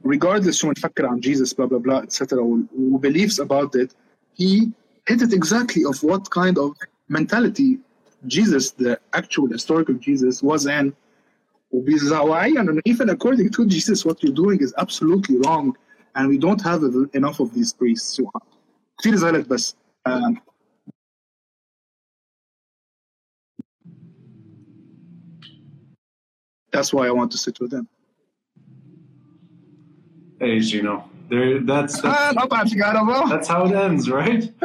Speaker 2: regardless شو نفكر عن Jesus blah blah blah etc و beliefs about it he hit it exactly of what kind of mentality Jesus the actual historical Jesus was in وبيزعوعيا انه even according to Jesus what you're doing is absolutely wrong and we don't have enough of these priests so كثير زعلت بس um, that's why I want to sit with him.
Speaker 1: Hey, Gino. There, that's
Speaker 2: Ah,
Speaker 1: that's,
Speaker 2: Garabo.
Speaker 1: that's how it ends, right? [LAUGHS]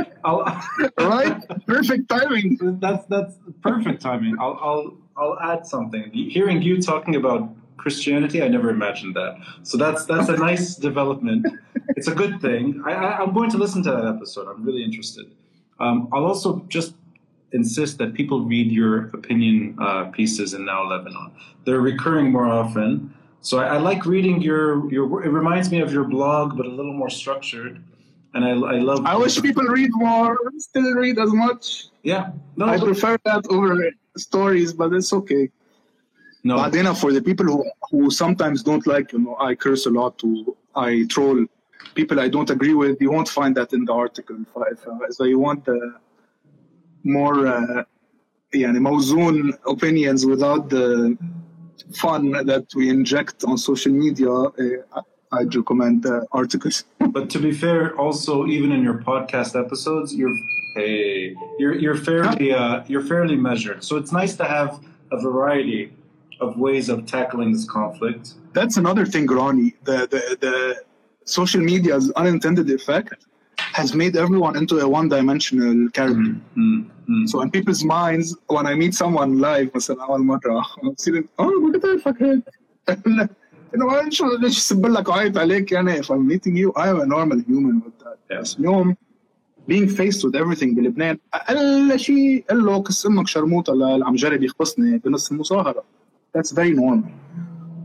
Speaker 2: Right? [LAUGHS] Perfect timing.
Speaker 1: That's that's perfect timing. I'll I'll I'll add something. Hearing you talking about Christianity, I never imagined that. So that's that's a nice development. It's a good thing. I, I I'm going to listen to that episode. I'm really interested. Um, I'll also just insist that people read your opinion uh, pieces in Now Lebanon. They're recurring more often. So I, I like reading your your. It reminds me of your blog, but a little more structured. And I, I love.
Speaker 2: I wish people read more, still read as much.
Speaker 1: Yeah. No.
Speaker 2: I prefer that over stories, but it's okay.
Speaker 1: no.
Speaker 2: But then for the people who, who sometimes don't like, you know, I curse a lot, to I troll people I don't agree with, you won't find that in the article. If, if, so you want the more uh, يعني موزون opinions without the fun that we inject on social media. Uh, I'd recommend uh, articles. [LAUGHS]
Speaker 1: but to be fair, also even in your podcast episodes, you're hey, you're you're fairly uh, you're fairly measured. So it's nice to have a variety of ways of tackling this conflict.
Speaker 2: That's another thing, Ronnie. The the the social media's unintended effect has made everyone into a one-dimensional character.
Speaker 1: Mm-hmm.
Speaker 2: So in people's minds, when I meet someone live مثلا أول مرة بصير oh ما كنت عارفك هيك انه شو ليش سب لك وعيط عليك يعني if I'm meeting you I am a normal human with that
Speaker 1: Yeah.
Speaker 2: بس اليوم being faced with everything بلبنان اقل شيء قال له كس امك شرموطه اللي عم جرب يخبصني بنص المظاهره that's very normal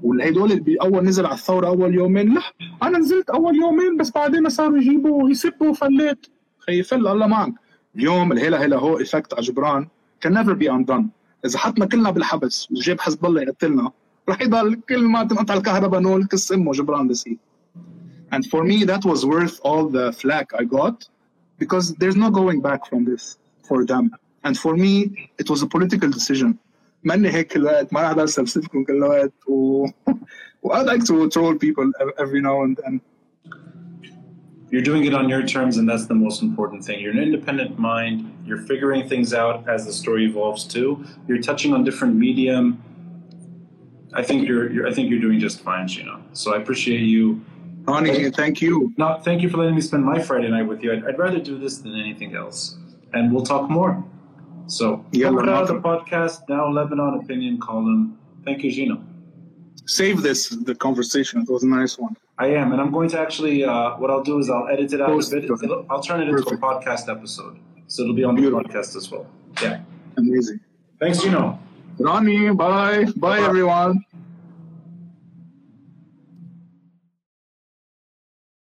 Speaker 2: والهدول اللي بي- أول نزل على الثورة أول يومين. لا أنا نزلت أول يومين بس بعدين صاروا يجيبوا يسبوا فليت خي فل الله معك. اليوم الهلا هلا هو افكت على جبران. Can never be undone. إذا حطنا كلنا بالحبس وجاب حزب الله يقتلنا. رح يضل كل ما تنقطع الكهرباء نقول كس امه جبران بسيط and for me that was worth all the flack I got because there's no going back from this for them. And for me it was a political decision. many hecklered, my other specific hecklered, I like to troll people every now and then.
Speaker 1: You're doing it on your terms, and that's the most important thing. You're an independent mind. You're figuring things out as the story evolves too. You're touching on different medium. I think you're, you're I think you're doing just fine, Gino. So I appreciate you.
Speaker 2: Honey, thank you.
Speaker 1: No, thank you for letting me spend my Friday night with you. I'd, I'd rather do this than anything else. And we'll talk more. So,
Speaker 2: Yeah,
Speaker 1: out of the podcast now, Lebanon opinion column. Thank you, Gino.
Speaker 2: save this the conversation it was a nice one
Speaker 1: I am, and I'm going to actually. Uh, what I'll do is I'll edit it out
Speaker 2: Post
Speaker 1: a bit. It'll- I'll turn it into
Speaker 2: Perfect.
Speaker 1: a podcast episode, so it'll be on the podcast as well. Yeah.
Speaker 2: amazing
Speaker 1: Thanks, Gino.
Speaker 2: Ronnie bye bye
Speaker 1: Bye-bye.
Speaker 2: everyone